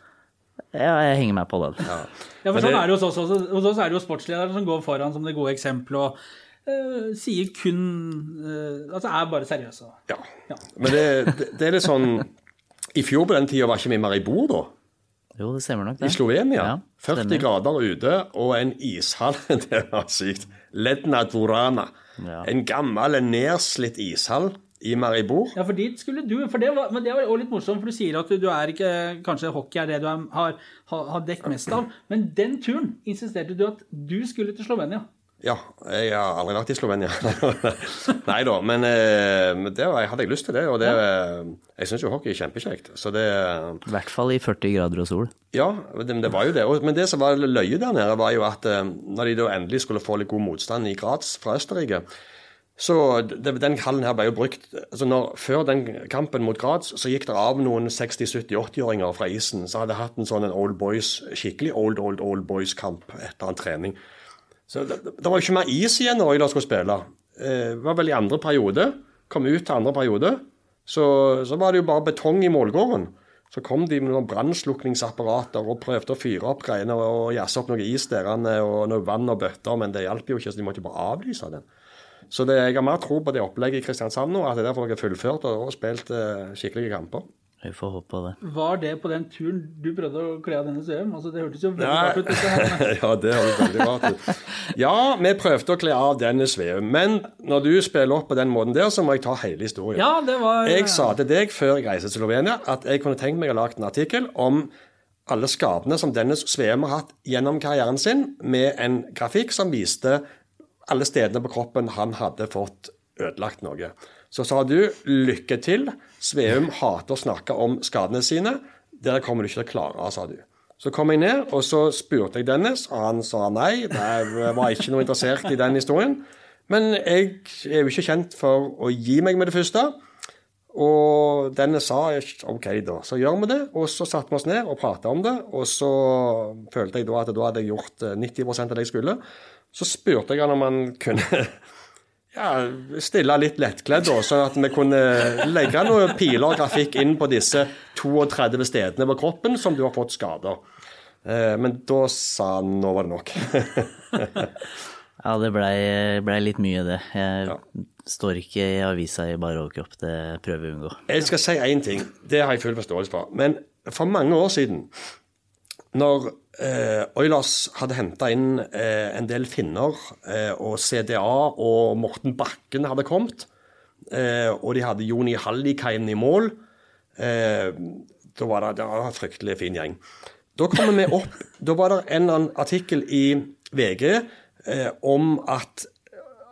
Ja, jeg henger meg på den.
Ja, for sånn er det hos oss også. Hos oss er det jo sportslederen som går foran som det gode eksempelet og uh, sier kun uh, Altså er bare seriøse.
Ja.
Ja.
Men det, det, det er litt sånn I fjor på den tida var ikke vi mer i bord, da?
Jo, det stemmer nok, det. I.
Slovenia.
Ja,
40 grader ute og en ishall. Det var sykt. Ledna Dvorana.
Ja.
En gammel, nedslitt ishall i Maribor.
Ja, for dit skulle du for det var, Men det var også litt morsomt, for du sier at du, du er ikke Kanskje hockey er det du er, har, har, dekket mest av. Men den turen insisterte du at du skulle til Slovenia.
Ja, jeg har aldri vært i Slovenia. Nei da, men eh, det var, jeg hadde jeg lyst til det. Og det, eh, jeg syns jo hockey er kjempekjekt. Så det
I hvert fall i 40 grader og sol.
Ja, det, det var jo det. Men det som var løye der nede, var jo at eh, når de da endelig skulle få litt god motstand i Graz fra Østerrike så Den hallen her ble jo brukt altså når, Før den kampen mot Graz så gikk det av noen 60-70-80-åringer fra isen som hadde hatt en sånn en old boys, skikkelig old, old, old boys-kamp etter en trening. Så det, det var jo ikke mer is igjen når Oilers skulle spille. Eh, Det var vel i andre periode. Kom ut til andre periode. Så, så var det jo bare betong i målgården. Så kom de med noen brannslukningsapparater og prøvde å fyre opp greiene og jazze opp noe is der og noe vann og bøtter, men det hjalp jo ikke, så de måtte jo bare avlyse den. Så det, jeg har mer tro på det opplegget i Kristiansand nå, at det er derfor jeg har fullført og, og spilt eh, skikkelige kamper.
Vi får håpe på det.
Var det på den turen du prøvde å kle av denne Sveum? Altså, det hørtes jo veldig rart ut.
ja, det hørtes veldig rart ut. Ja, vi prøvde å kle av Dennis Veum, men når du spiller opp på den måten der, så må jeg ta hele historien.
Ja, det var
Jeg sa til deg før jeg reiste til Slovenia at jeg kunne tenkt meg å lage en artikkel om alle skadene som Dennis Sveum har hatt gjennom karrieren sin, med en grafikk som viste alle stedene på kroppen han hadde fått ødelagt noe. Så sa du lykke til, Sveum hater å snakke om skadene sine. Det kommer du ikke til å klare, sa du. Så kom jeg ned, og så spurte jeg Dennis, og han sa nei. Jeg var ikke noe interessert i den historien. Men jeg er jo ikke kjent for å gi meg med det første. Og Dennis sa OK, da. Så gjør vi det. Og så satte vi oss ned og prata om det. Og så følte jeg da at da hadde jeg gjort eh, 90 av det jeg skulle. Så spurte jeg han om han kunne ja, stille litt lettkledd, da, sånn at vi kunne legge noen piler og grafikk inn på disse 32 stedene på kroppen som du har fått skader. Eh, Men da sa han nå var det nok.
Ja, det blei ble litt mye, det. Jeg står ikke i avisa i bare overkropp, det prøver vi å unngå.
Jeg skal si én ting, det har jeg full forståelse for. Men for mange år siden, når eh, Oilers hadde henta inn eh, en del finner, eh, og CDA og Morten Bakken hadde kommet, eh, og de hadde Joni Hallikainen i mål, eh, da var det, det var en fryktelig fin gjeng. Da kommer vi opp, da var det en eller annen artikkel i VG eh, om at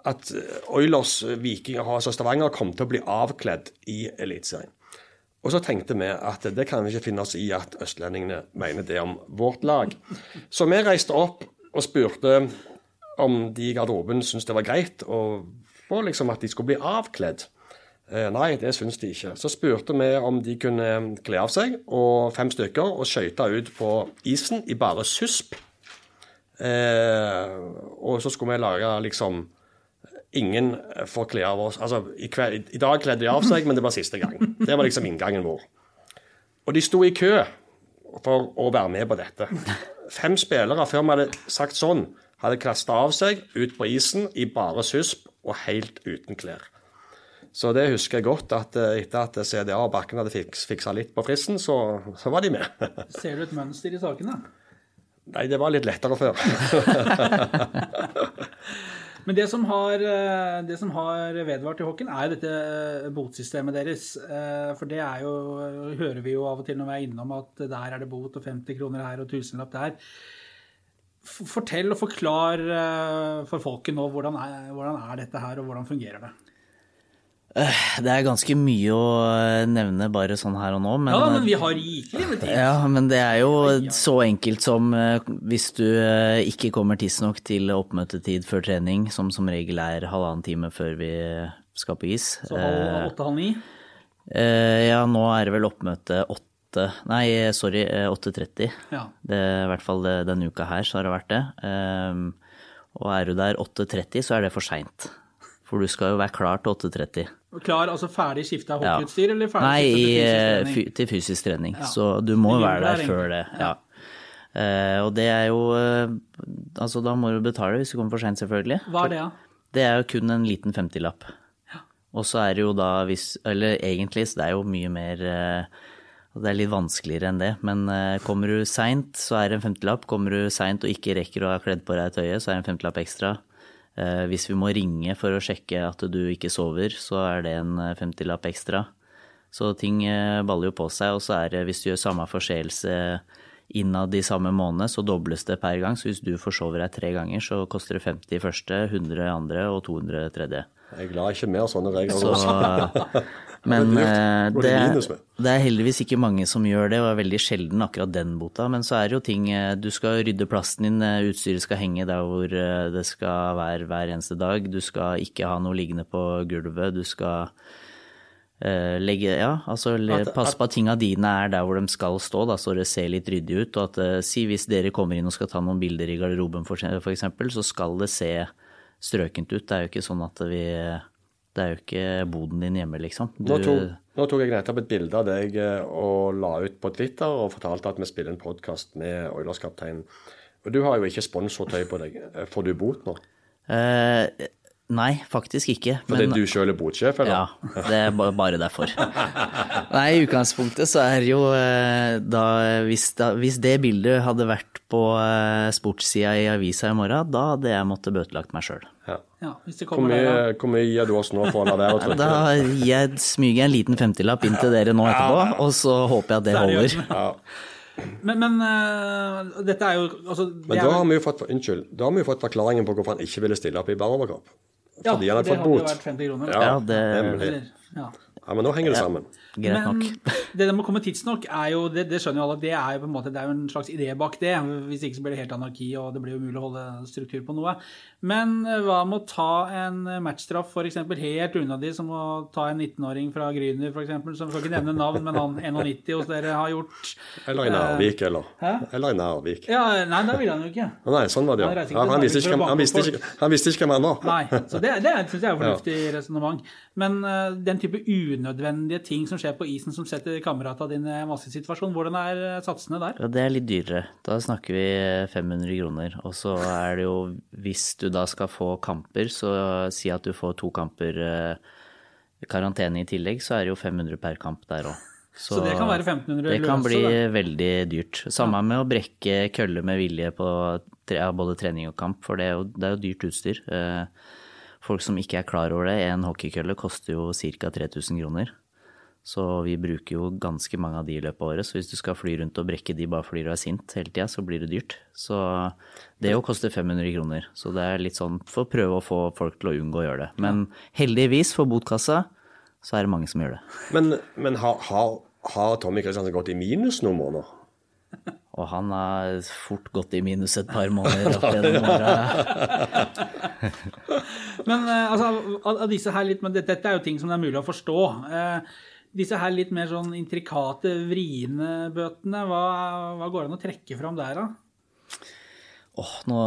at Oilers, Vikinger og Stavanger kom til å bli avkledd i Eliteserien. Og så tenkte vi at det kan vi ikke finne oss i at østlendingene mener det om vårt lag. Så vi reiste opp og spurte om de i garderoben syntes det var greit, og, og liksom at de skulle bli avkledd. Eh, nei, det syntes de ikke. Så spurte vi om de kunne kle av seg, og fem stykker, og skøyte ut på isen i bare susp. Eh, og så skulle vi lage liksom Ingen får kle av oss Altså, i, kve- i dag kledde de av seg, men det var siste gang. Det var liksom inngangen vår. Og de sto i kø for å være med på dette. Fem spillere før vi hadde sagt sånn, hadde kasta av seg ut på isen i bare susp og helt uten klær. Så det husker jeg godt, at eh, etter at CDA og Bakken hadde fiks, fiksa litt på fristen, så, så var de med.
Ser du et mønster i sakene?
Nei, det var litt lettere før.
Men det som har, eh, det som har vedvart i hockeyen, er dette eh, botsystemet deres. Eh, For det er jo, hører vi jo av og til når vi er innom at der er det bot og 50 kroner her og tusenlapp der. Fortell og forklar for folket nå hvordan er, hvordan er dette her, og hvordan fungerer det?
Det er ganske mye å eh, nevne bare sånn her og nå, men,
Ja, men vi har rikelig med tid.
Ja, men det er jo så enkelt som hvis du ikke kommer tidsnok til oppmøtetid før trening, som som regel er halvannen time før vi skal på is.
Så halv åtte, halv ni.
Ja, nå er det vel oppmøte åtte Nei, sorry, eh, 8.30.
Ja.
Det, I hvert fall denne uka her så har det vært det. Ehm, Og er du der 8.30, så er det for seint. For du skal jo være klar til 8.30.
Klar, altså ferdig skifta
Ja.
eller ferdig
Nei, eh,
til fysisk trening?
Nei, til fysisk trening.
Ja.
Så du må være der før det. Ja. Uh, og det er jo uh, Altså, da må du betale hvis du kommer for seint, selvfølgelig.
Hva er det, da?
Det er jo kun en liten 50-lapp. Og så er det jo da hvis Eller egentlig, så det er jo mye mer uh, det er litt vanskeligere enn det. Men eh, kommer du seint, så er det en femtilapp. Kommer du seint og ikke rekker å ha kledd på deg et øye, så er det en femtilapp ekstra. Eh, Hvis vi må ringe for å sjekke at du ikke sover, så er det en 50-lapp ekstra. Så ting eh, baller jo på seg. Og så er det, hvis du gjør samme forseelse innad i samme måned, så dobles det per gang. Så hvis du forsover deg tre ganger, så koster det 50 første, 100 andre og 200 tredje.
Jeg er glad ikke mer sånne regler.
Så. men
Det
eh, det,
det
er- det er heldigvis ikke mange som gjør det, og er veldig sjelden akkurat den bota. Men så er det jo ting eh, Du skal rydde plassen din, eh, utstyret skal henge der hvor det skal være hver eneste dag. Du skal ikke ha noe liggende på gulvet. Du skal uh, legge Ja, altså passe på at tinga dine er der hvor de skal stå, da, så det ser litt ryddig ut. Og at uh, si hvis dere kommer inn og skal ta noen bilder i garderoben f.eks., så skal det se strøkent ut. Det er jo ikke sånn at vi Det er jo ikke boden din hjemme, liksom. Du,
Nå tok, nå tok jeg nettopp et bilde av deg eh, og la ut på Twitter og fortalte at vi spiller en podkast med Oilers-kapteinen. Og du har jo ikke sponsortøy på deg. Eh, Får du bot nå?
eh, Nei, faktisk ikke.
Fordi
men-
du sjøl er botsjef, eller?
Ja, det er bare derfor. Nei, i utgangspunktet så er jo eh, da hvis, da hvis det bildet hadde vært på sportssida i avisa i morgen, da hadde jeg måttet bøtelagt meg sjøl.
Ja.
Ja, hvis det
Hvor
kommer der,
mye, hvor mye gir du oss nå for å la være å trykke?
Da jeg smyger jeg en liten femtilapp inn til dere nå etterpå, og så håper jeg at det holder.
Ja.
Men, men uh, dette er jo altså, det
Men da har vi jo fått, unnskyld, da har vi jo fått forklaringen på hvorfor han ikke ville stille opp i Barovercup.
ja,
Fordi han hadde
det
fått
hadde jo
bot.
vært 50 kroner.
Ja,
Ja, det-
ja.
Ja, men nå henger det sammen.
Greit
Men det der med å komme tidsnok, er jo, det, det skjønner jo alle, det er jo på en måte, det er jo en slags idé bak det. Hvis ikke så blir det helt anarki, og det blir jo umulig å holde struktur på noe. Men eh, hva med å ta en matchstraff for eksempel helt de, som å ta en 19-åring fra Gryner eksempel, som skal ikke nevne navn, men han 91 hos dere har gjort.
Eller i Nærvik, eller.
Hæ?
Eller i Nærvik.
Ja, nei, da ville han jo ikke.
Nei, sånn var det,
Han
ja.
Han, ikke
ja han, visste ikke, han, visste ikke, han visste ikke hvem han var.
Nei, så det, det syns jeg er fornuftig resonnement. Men uh, den type unødvendige ting som skjer på isen som setter kamerata dine i en vanskelig situasjon, hvordan er eh, satsene der?
Ja, det er litt dyrere. Da snakker vi 500 kroner. Og så er det jo, hvis du da skal få kamper, så si at du får to kamper eh, karantene i tillegg, så er det jo 500 per kamp der òg.
Så det kan være 1500
Det kan bli
det.
veldig dyrt. Samme med å brekke kølle med vilje på både trening og kamp, for det er jo, det er jo dyrt utstyr. Eh, Folk som ikke er klar over det, en hockeykølle koster jo ca. 3000 kroner. Så vi bruker jo ganske mange av de i løpet av året. Så hvis du skal fly rundt og brekke de bare fordi du er sint hele tida, så blir det dyrt. Så det jo koster 500 kroner. Så det er litt sånn for å prøve å få folk til å unngå å gjøre det. Men heldigvis for botkassa så er det mange som gjør det.
Men, men har, har, har Tommy Kristiansen gått i minus noen måneder?
Og han har fort gått i minus et par måneder opp gjennom åra.
Men eh, altså, av, av disse her litt, men dette, dette er jo ting som det er mulig å forstå. Eh, disse her litt mer sånn intrikate, vriene bøtene, hva, hva går det an å trekke fram der, da?
Åh, nå,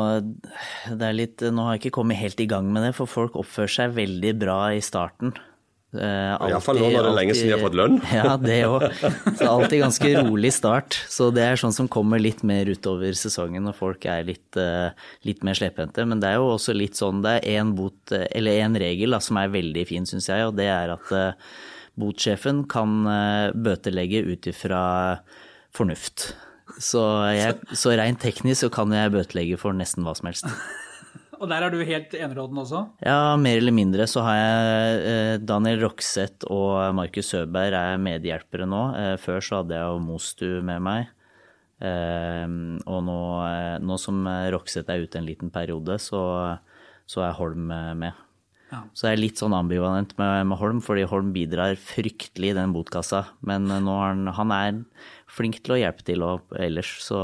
det er litt, nå har jeg ikke kommet helt i gang med det, for folk oppfører seg veldig bra i starten. Eh,
Iallfall nå
alltid-
når det er lenge siden de har fått lønn.
Ja, det òg. Så alltid ganske rolig start. Så det er sånn som kommer litt mer utover sesongen når folk er litt, eh, litt mer slepphendte. Men det er jo også litt sånn, det er én bot, eh, eller en regel da, som er veldig fin, syns jeg, og det er at eh, botsjefen kan eh, bøtelegge ut ifra fornuft. Så, jeg, så rent teknisk så kan jeg bøtelegge for nesten hva som helst.
Og der er du helt eneråden også?
Ja, mer eller mindre så har jeg eh, Daniel Rokseth og Markus Søberg er medhjelpere nå. Eh, Før så hadde jeg jo Mostu med meg. Og nå, nå som Rokseth er ute en liten periode, så, så er Holm med.
Ja.
Så jeg er litt sånn ambivalent med, med Holm, fordi Holm bidrar fryktelig i den botkassa. Men eh, han, han er flink til å hjelpe til og ellers, så,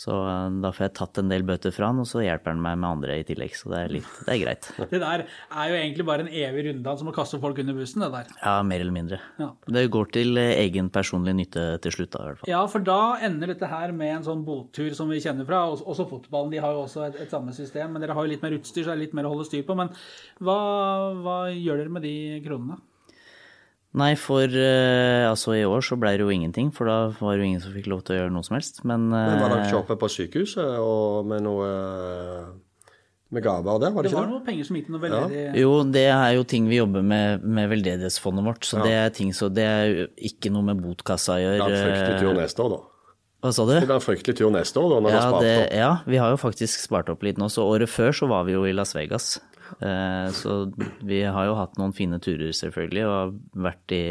så eh, da får jeg tatt en del bøter fra han, og så hjelper han meg med andre i tillegg. Så det er, litt, det er greit.
Det der er jo egentlig bare en evig runddans som å kaste folk under bussen, det der.
Ja, mer eller mindre.
Ja.
Det går til eh, egen personlig nytte til slutt, da, i hvert fall.
Ja, for da ender dette her med en sånn bottur som vi kjenner fra. Også, også fotballen, de har jo også et, et samme system. Men dere har jo litt mer utstyr, så det er litt mer å holde styr på. Men hva, hva gjør dere med de kronene?
Nei, for eh, altså i år så ble det jo ingenting, for da var det jo ingen som fikk lov til å gjøre noe som helst. Men,
Men var dere
eh,
ikke oppe på sykehuset og med noe eh, med gaver der, var det
Det var
ikke det?
noe penger som gikk til noe veldedig
Jo, det er jo ting vi jobber med med veldedighetsfondet vårt, så det er ting så det er jo ikke noe med botkassa å
Det
gjøre.
blir en fryktelig tur neste år, da.
Hva sa du?
Det blir en fryktelig tur neste år, da, når du
Ja,
har spart
det,
opp.
ja, vi har jo faktisk spart opp litt nå. Så året før så var vi jo i Las Vegas. Eh, så vi har jo hatt noen fine turer, selvfølgelig, og har vært i,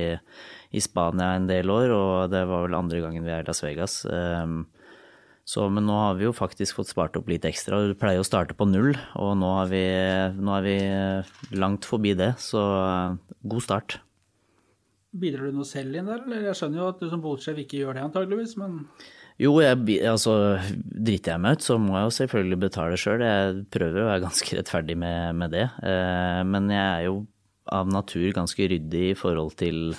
i Spania en del år. Og det var vel andre gangen vi er i Las Vegas. Eh, så, men nå har vi jo faktisk fått spart opp litt ekstra. Vi pleier å starte på null, og nå, er vi, nå er vi langt forbi det. Så eh, god start.
Bidrar du noe selv inn der, eller? Jeg skjønner jo at du som bolsjef ikke gjør det antageligvis, men
Jo, jeg, altså, driter jeg meg ut, så må jeg jo selvfølgelig betale sjøl. Jeg prøver å være ganske rettferdig med, med det. Eh, men jeg er jo av natur ganske ryddig i forhold til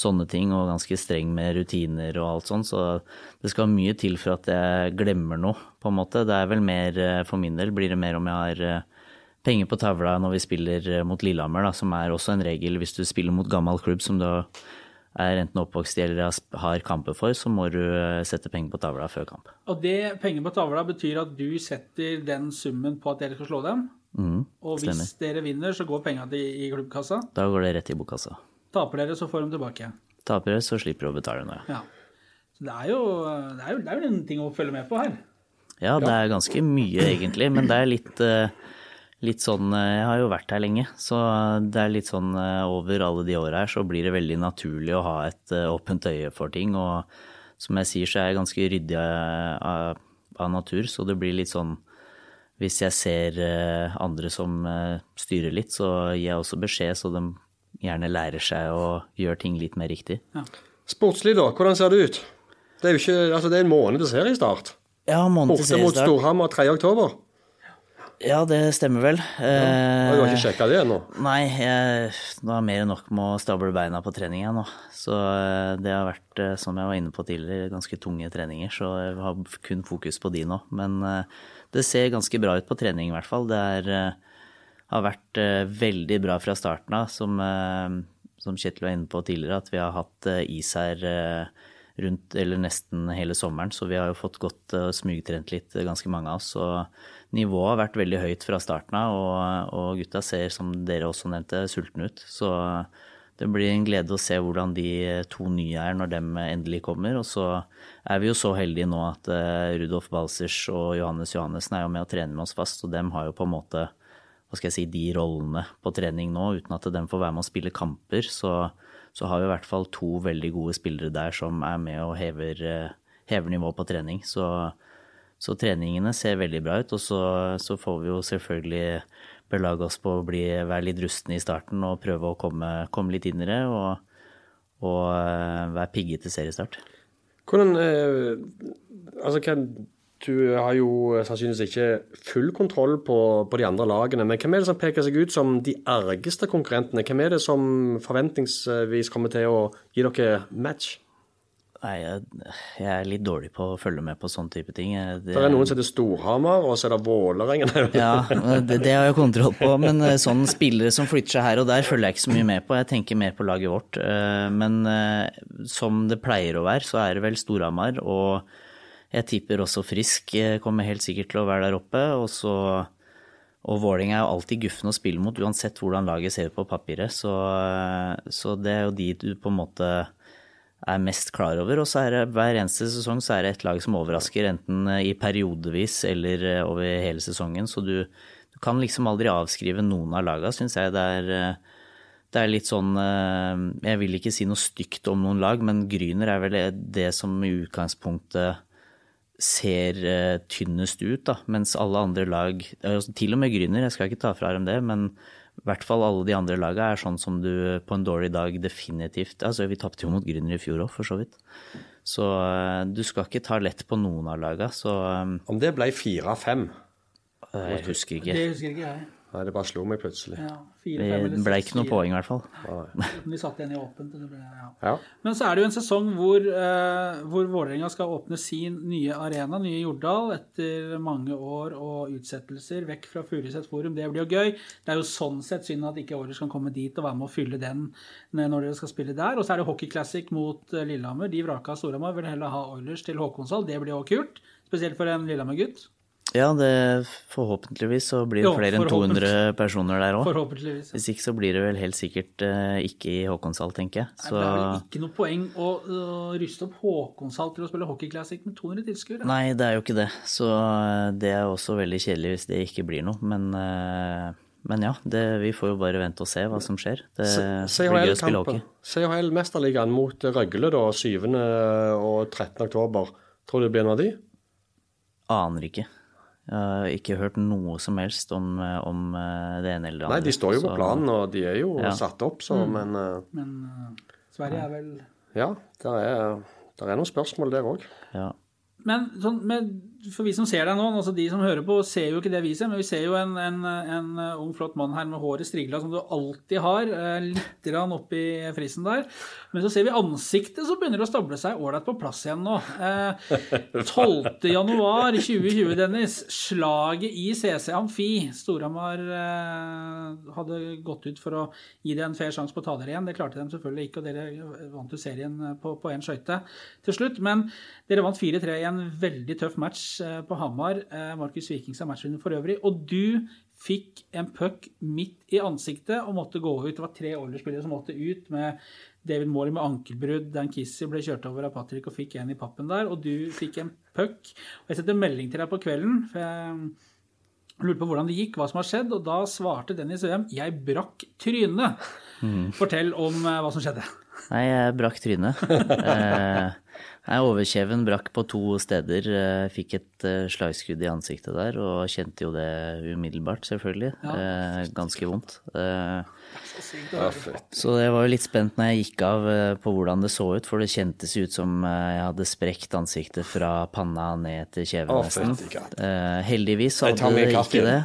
sånne ting, og ganske streng med rutiner og alt sånn, så det skal mye til for at jeg glemmer noe, på en måte. Det er vel mer, eh, for min del blir det mer om jeg har eh, penger på tavla når vi spiller mot Lillehammer, da, som er også en regel hvis du spiller mot gammel klubb som du er enten oppvokst i eller har kamper for, så må du eh, sette penger på tavla før kamp.
Og det penger på tavla betyr at du setter den summen på at dere skal slå dem.
Mm,
Og hvis
stemmer.
dere vinner, så går pengene i klubbkassa.
Da går det rett i bokkassa.
Taper dere, så får de tilbake.
Taper dere, så slipper du å betale noe.
Ja. Så det er jo, det er jo, det er jo en ting å følge med på her.
Ja, det er ganske mye egentlig, men det er litt, eh, litt sånn eh, Jeg har jo vært her lenge, så det er litt sånn eh, over alle de åra her så blir det veldig naturlig å ha et eh, åpent øye for ting. Og som jeg sier, så er jeg ganske ryddig av, av, natur, så det blir litt sånn hvis jeg ser andre som styrer litt, så gir jeg også beskjed, så de gjerne lærer seg å gjøre ting litt mer riktig.
Sportslig, da. Hvordan ser det ut? Det er jo ikke, altså det er en måned til seriestart.
Ja, måned til seriestart.
Borte mot. Storhamar 3.
Ja, det stemmer vel.
Ja. Du har
Eh,
ikke sjekka det ennå?
Nei, jeg, nå er mer enn nok med å stable beina på trening nå. Så eh, det har vært, eh, som jeg var inne på tidligere, ganske tunge treninger. Så jeg har kun fokus på de nå. Men eh, det ser ganske bra ut på trening i hvert fall. Det er, eh, har vært eh, veldig bra fra starten av, som, eh, som Kjetil var inne på tidligere, at vi har hatt eh, is her eh, rundt eller nesten hele sommeren. Så vi har jo fått gått og smugtrent litt, eh, ganske mange av oss. Og nivået har vært veldig høyt fra starten av, og, og gutta ser, som dere også nevnte, sultne ut. Så det blir en glede å se hvordan de to nye er når de endelig kommer. Og så er vi jo så heldige nå at eh, Rudolf Balsers og Johannes Johannessen er jo med og trene med oss fast, og dem har jo på en måte hva skal jeg si, de rollene på trening nå, uten at de får være med å spille kamper. Så, så har vi i hvert fall to veldig gode spillere der som er med og hever, eh, hever nivået på trening. Så, så treningene ser veldig bra ut. Og så, så får vi jo selvfølgelig belage oss på å bli, være litt rustne i starten og prøve å komme, komme litt inn i det. Og, og eh, være pigge til seriestart.
Hvordan eh, Altså, kan, du har jo sannsynligvis ikke full kontroll på, på de andre lagene, men hvem er det som peker seg ut som de ergeste konkurrentene? Hvem er det som forventningsvis kommer til å gi dere match?
Nei, jeg, jeg er litt dårlig på å følge med på sånn type ting. Det,
Det er noen som heter Storhamar, og så er det Vålerengen.
Ja, det, det har jeg kontroll på, men eh, sånne spillere som flytter seg her og der, følger jeg ikke så mye med på. Jeg tenker mer på laget vårt. Eh, Men eh, som det pleier å være, så er det vel Storhamar, og jeg tipper også Frisk eh, kommer helt sikkert til å være der oppe. Og så og Vålerenga er jo alltid guffen å spille mot, uansett hvordan laget ser ut på papiret. Så, eh, så det er jo de du på en måte er mest klar over. Og så er det hver eneste sesong så er det et lag som overrasker, enten eh, i periodevis eller over hele sesongen. Så du, du kan liksom aldri avskrive noen av laga, syns jeg. Det er, det er litt sånn Jeg vil ikke si noe stygt om noen lag, men Gryner er vel det som i utgangspunktet ser eh, tynnest ut, da, mens alle andre lag, eh, til og med Grüner, jeg skal ikke ta fra dem det, men i hvert fall alle de andre lagene er sånn som du på en dårlig dag definitivt Altså, vi tapte jo mot Grüner i fjor òg, for så vidt. Så eh, du skal ikke ta lett på noen av lagene, så
Om det ble 4-5
jeg husker ikke.
Det husker ikke jeg.
Nei, det bare slo meg plutselig.
Ja, fire, fem
Det ble ikke noe poeng, i hvert fall.
Vi satt igjen i åpent. Det ble, ja.
Ja.
Men så er det jo en sesong hvor, eh, hvor Vålerenga skal åpne sin nye arena, nye Jordal, etter mange år og utsettelser vekk fra Furuset Forum. Det blir jo gøy. Det er jo sånn sett synd at ikke Oilers kan komme dit og være med å fylle den når dere skal spille der. Og så er det Hockey Classic mot eh, Lillehammer. De vraka Storhamar, vil heller ha Oilers til Håkonshall. Det blir jo kult. Spesielt for en Lillehammer-gutt.
Ja, det, forhåpentligvis så blir det
Jo,
flere enn 200 personer der òg.
Forhåpentligvis.
Hvis ikke så blir det vel helt sikkert uh, ikke i Håkonshall, tenker jeg.
Nei,
Så
Det er vel ikke noe poeng å uh, ryste opp Håkonshall til å spille hockeyclassic med 200 tilskuere.
Nei, det er jo ikke det. Så uh, det er også veldig kjedelig hvis det ikke blir noe. Men, eh, men ja, det, vi får jo bare vente og se hva som skjer. Det blir gøy å spille hockey.
CHL-mesterligaen mot Røgle da, 7. og 13. oktober. Tror du det blir en av de?
Aner ikke. Jeg har ikke hørt noe som helst om, eh, om eh, det ene eller det andre.
Nei, de står jo på
så-
planen, og de er jo
Ja.
satt opp, så Men eh,
Men uh, Sverige er vel
ja, der er, er noen spørsmål der òg.
Ja.
Men sånn, med, for vi som ser deg nå, altså de som hører på, ser jo ikke det vi ser, men vi ser jo en, en, en ung, flott mann her med håret strigla, som du alltid har, eh, litt oppi frisen der. Men så ser vi ansiktet, som begynner å stable seg ålreit på plass igjen nå. Eh, 12. januar 2020, Dennis. Slaget i CC Amfi. Storhamar eh, hadde gått ut for å gi det en fair sjanse på å ta dere igjen. Det klarte de selvfølgelig ikke, og dere vant jo serien på én skøyte til slutt. Men dere vant 4-3 i en veldig tøff match eh, på Hamar. Eh, Markus Vikings er matchvinner for øvrig. Og du fikk en puck midt i ansiktet og måtte gå ut. Det var tre Oilers-spillere som måtte ut med David Morley med ankelbrudd. Dan Kissy ble kjørt over av Patrick og fikk en i pappen der. Og du fikk en puck. Og jeg setter melding til deg på kvelden. for jeg lurte på hvordan det gikk, hva som har skjedd, og da svarte Dennis Øhem 'Jeg brakk trynet'. Fortell om eh, hva som skjedde.
Nei, jeg brakk trynet. eh, nei, overkjeven brakk på to steder. Jeg fikk et eh, slagskudd i ansiktet der, og kjente jo det umiddelbart, selvfølgelig. Ja, ganske vondt. Eh, så jeg var jo litt spent når jeg gikk av eh, på hvordan det så ut, for det kjentes ut som eh, jeg hadde sprekt ansiktet fra panna ned til kjeven nesten. Eh, heldigvis hadde det ikke det.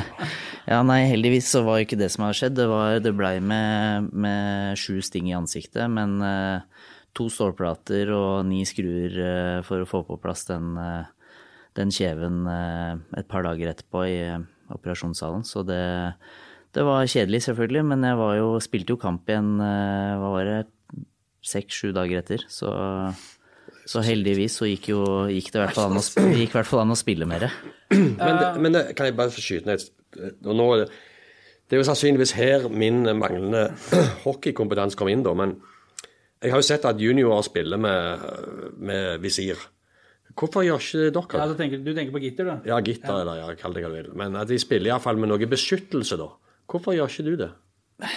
ja, nei, heldigvis så var ikke det som hadde skjedd. Det, var, det blei med, med sju sting i ansiktet, men eh, to stålplater og ni skruer eh, for å få på plass den, eh, den kjeven eh, et par dager etterpå i operasjonssalen. Så det, det var kjedelig, selvfølgelig, men jeg var jo, spilte jo kamp igjen hva var det, seks-sju dager etter. Så, så heldigvis så gikk, jo, gikk det i hvert fall an å, spille mer.
Men, det, men det, kan jeg bare få skyte ned nå, Det er jo sannsynligvis her min manglende hockeykompetanse kom inn, da. Men jeg har jo sett at juniorer spiller med, med visir. Hvorfor gjør ikke
Ja,
dere
ja, tenker, du tenker på gitter, da?
Ja, gitter, eller ja, kall det hva du vil. Men at de spiller iallfall med noe beskyttelse, da. Hvorfor gjør ikke du det?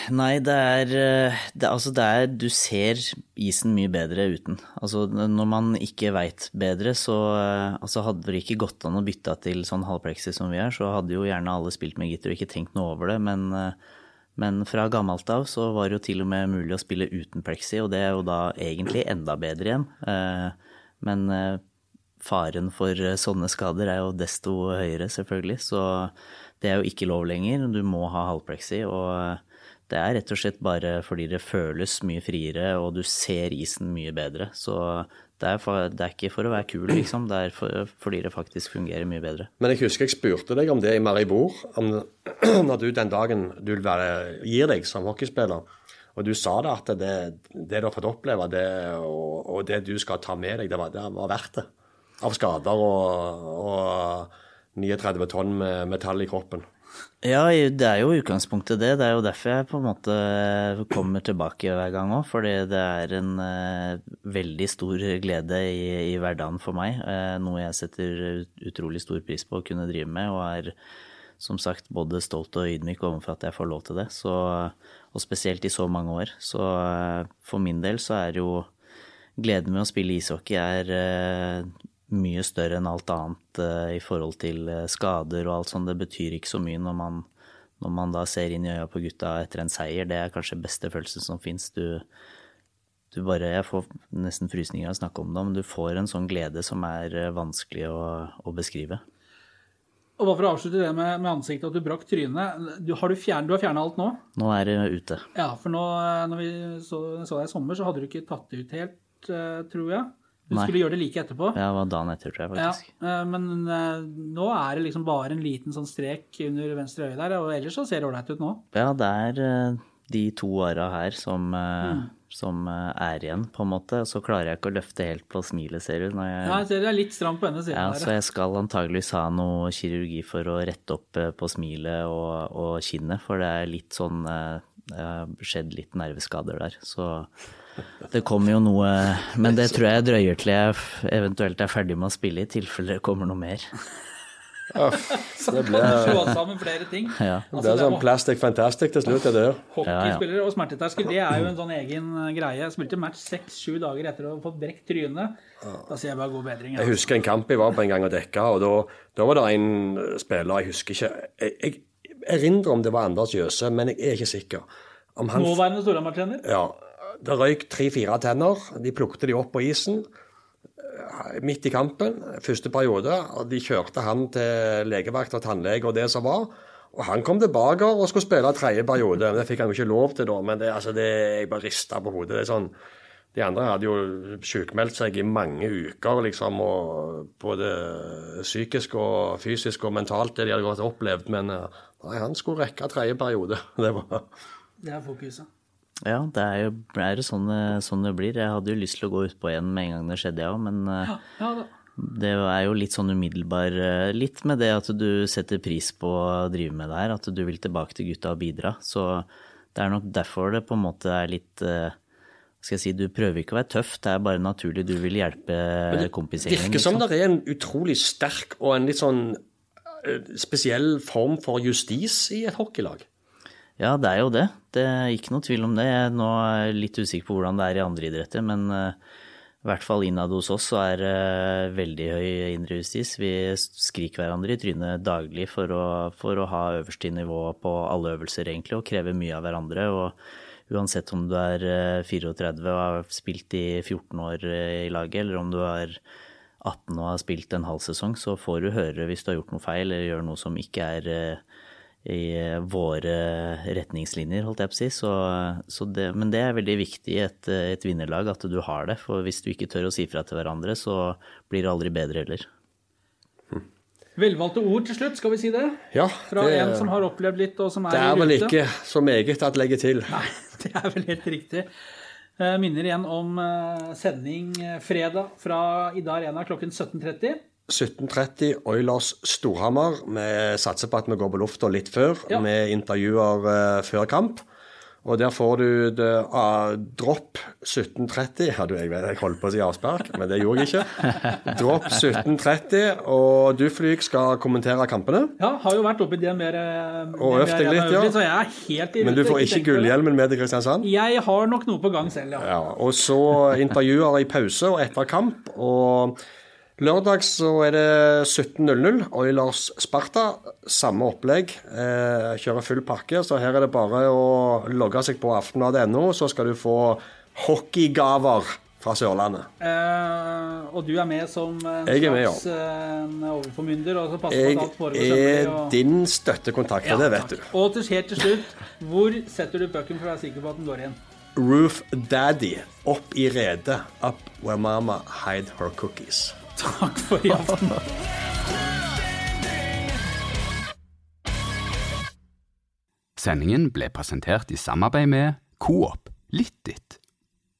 Nei, det er, eh, det, altså det er Du ser isen mye bedre uten. Altså når man ikke veit bedre, så eh, altså hadde det ikke gått an å bytte til sånn halvplexi som vi er, så hadde jo gjerne alle spilt med gitter og ikke tenkt noe over det, men, eh, men fra gammelt av så var det jo til og med mulig å spille uten plexi, og det er jo da egentlig enda bedre igjen. Eh, Men eh, faren for eh, sånne skader er jo desto høyere, selvfølgelig, så det er jo ikke lov lenger. Du må ha halvplexi, og det er rett og slett bare fordi det føles mye friere, og du ser isen mye bedre. Så det er, for, det er ikke for å være kul, liksom. Det er for, fordi det faktisk fungerer mye bedre.
Men jeg husker jeg spurte deg om det i Maribor, om når du den dagen du være, gir deg som hockeyspiller. Og du sa da at det, det du har fått oppleve, det, og, og det du skal ta med deg, det var, det var verdt det. Av skader og, og 39 tonn med metall i kroppen.
Ja, det er jo utgangspunktet det. Det er jo derfor jeg på en måte kommer tilbake hver gang òg. Fordi det er en uh, veldig stor glede i, i hverdagen for meg. Uh, noe jeg setter utrolig stor pris på å kunne drive med, og er som sagt både stolt og ydmyk overfor at jeg får lov til det. Så, og spesielt i så mange år. Så uh, for min del så er jo gleden med å spille ishockey er eh, mye større enn alt annet eh, i forhold til eh, skader og alt sånt. Det betyr ikke så mye når man, når man da ser inn i øya på gutta etter en seier. Det er kanskje beste følelsen som fins. Du, du bare Jeg får nesten frysninger av å snakke om det, men du får en sånn glede som er eh, vanskelig å, å beskrive.
Og bare for å avslutte det med, med ansiktet, at du brakk trynet. Du, har du, fjern, du har fjerna alt nå?
Nå er det ute.
Ja, for nå, når vi så, så deg i sommer, så hadde du ikke tatt det ut helt, tror jeg. Du
Nei.
skulle gjøre det like etterpå.
Ja, det var dagen etter, tror jeg faktisk.
Ja, men eh, nå er det liksom bare en liten sånn strek under venstre øye der, og ellers så ser det ålreit ut nå.
Ja, det er eh, de to åra her som, mm. som eh, er igjen, på en måte. Så klarer jeg ikke å løfte helt på smilet, ser du. Når jeg,
Ja, jeg ser det er litt stramt på denne siden
ja,
der.
så jeg skal antageligvis ha noe kirurgi for å rette opp eh, på smilet og, og kinnet, for det er litt sånn eh, Det har skjedd litt nerveskader der, så det kommer jo noe Men det tror jeg drøyer til jeg eventuelt er ferdig med å spille, i tilfelle det kommer noe mer.
Så det ble Slå sammen flere ting.
Ja.
Altså,
Det er sånn plastic fantastic til slutt, det der.
Hockeyspillere og smerteterskel, det er jo en sånn egen eh, greie. Jeg spilte match seks-sju dager etter å ha fått brekt trynet. Da sier jeg bare god bedring.
Jeg husker en kamp jeg var på en gang og dekka, og da, da var det en spiller, jeg husker ikke Jeg, jeg erindrer om det var Anders Jøse, men jeg er ikke sikker. Om han
Nåværende Storhamar-trener.
Ja. Det røyk tre-fire tenner. De plukket de opp på isen eh, midt i kampen, første periode. og De kjørte han til legevakt og tannlege og det som var. Og han kom tilbake og skulle spille tredje periode. Det fikk han jo ikke lov til da. Men det, altså, det, jeg bare rista på hodet. det er sånn, De andre hadde jo sykmeldt seg i mange uker, liksom, og både psykisk og fysisk og mentalt, det de hadde godt opplevd. Men eh, nei, han skulle rekke tredje periode. Det var
Det er fokuset.
Ja, det er jo er det sånn, det- sånn det blir. Jeg hadde jo lyst til å gå utpå igjen med en gang det skjedde, jeg òg, men
ja, Ja
det er jo litt sånn umiddelbar eh, Litt med det at du setter pris på å drive med det her, at du vil tilbake til gutta og bidra. Så det er nok derfor det på en måte er litt eh, skal jeg si, Du prøver ikke å være tøff, det er bare naturlig. Du vil hjelpe kompisgjengen.
virker som
liksom.
det er en utrolig sterk og en litt sånn eh, spesiell form for justis i et hockeylag.
Ja, det er jo det. Det er ikke noe tvil om det. Jeg nå er jeg litt usikker på hvordan det er i andre idretter, men eh, i hvert fall innad hos oss så er det veldig høy indre justis. Vi skriker hverandre i trynet daglig for å, for å ha øverste nivå på alle øvelser, egentlig, og krever mye av hverandre. og Uansett om du er eh, 34 og har spilt i 14 år eh, i laget, eller om du er 18 og har spilt en halv sesong, så får du høre hvis du har gjort noe feil eller gjør noe som ikke er eh, i våre retningslinjer, holdt jeg på å si. Så, så det, men det er veldig viktig i et, et vinnerlag at du har det. For hvis du ikke tør å si fra til hverandre, så blir det aldri bedre heller.
Velvalgte ord til slutt, skal vi si det?
Ja,
Fra en som har opplevd litt, og som er, i rute.
det er vel ikke så meget at legge til.
Nei, det er vel helt riktig. Jeg minner igjen om eh, sending eh, fredag fra Ida Arena klokken 17.30.
17.30 Oilers Storhamar. Vi satser på at vi går på lufta litt før,
Ja.
med intervjuer uh, før kamp. Og der får du det, uh, dropp 17.30 Ja, du, jeg, jeg holdt på å si avspark, men det gjorde jeg ikke. Dropp 17.30, og du, Flyg, skal kommentere kampene.
Ja, har jo vært oppe i mer
Og øvd deg litt, ja.
Så jeg er helt i
Men du får ikke
det.
gullhjelmen med til Kristiansand.
Jeg har nok noe på gang selv, ja.
Ja, og så intervjuer i pause og etter kamp. Og lørdag så er det 17.00. Oilers Sparta. Samme opplegg. Eh, kjører full pakke. Så her er det bare å logge seg på aftenbladet.no, så skal du få hockeygaver fra Sørlandet.
Eh, og du er med som en
Jeg er med, ja.
slags eh, overformynder, og så passer på
Jeg
at alt foregår
er
og-
din støttekontakt, og det vet du.
Og til, helt til slutt, hvor setter du pucken for å være sikker på at den går igjen?
Roof Daddy. Opp i redet. Up where mama hide her cookies.
Takk for i aften.
Sendingen ble presentert i samarbeid med Coop Litt.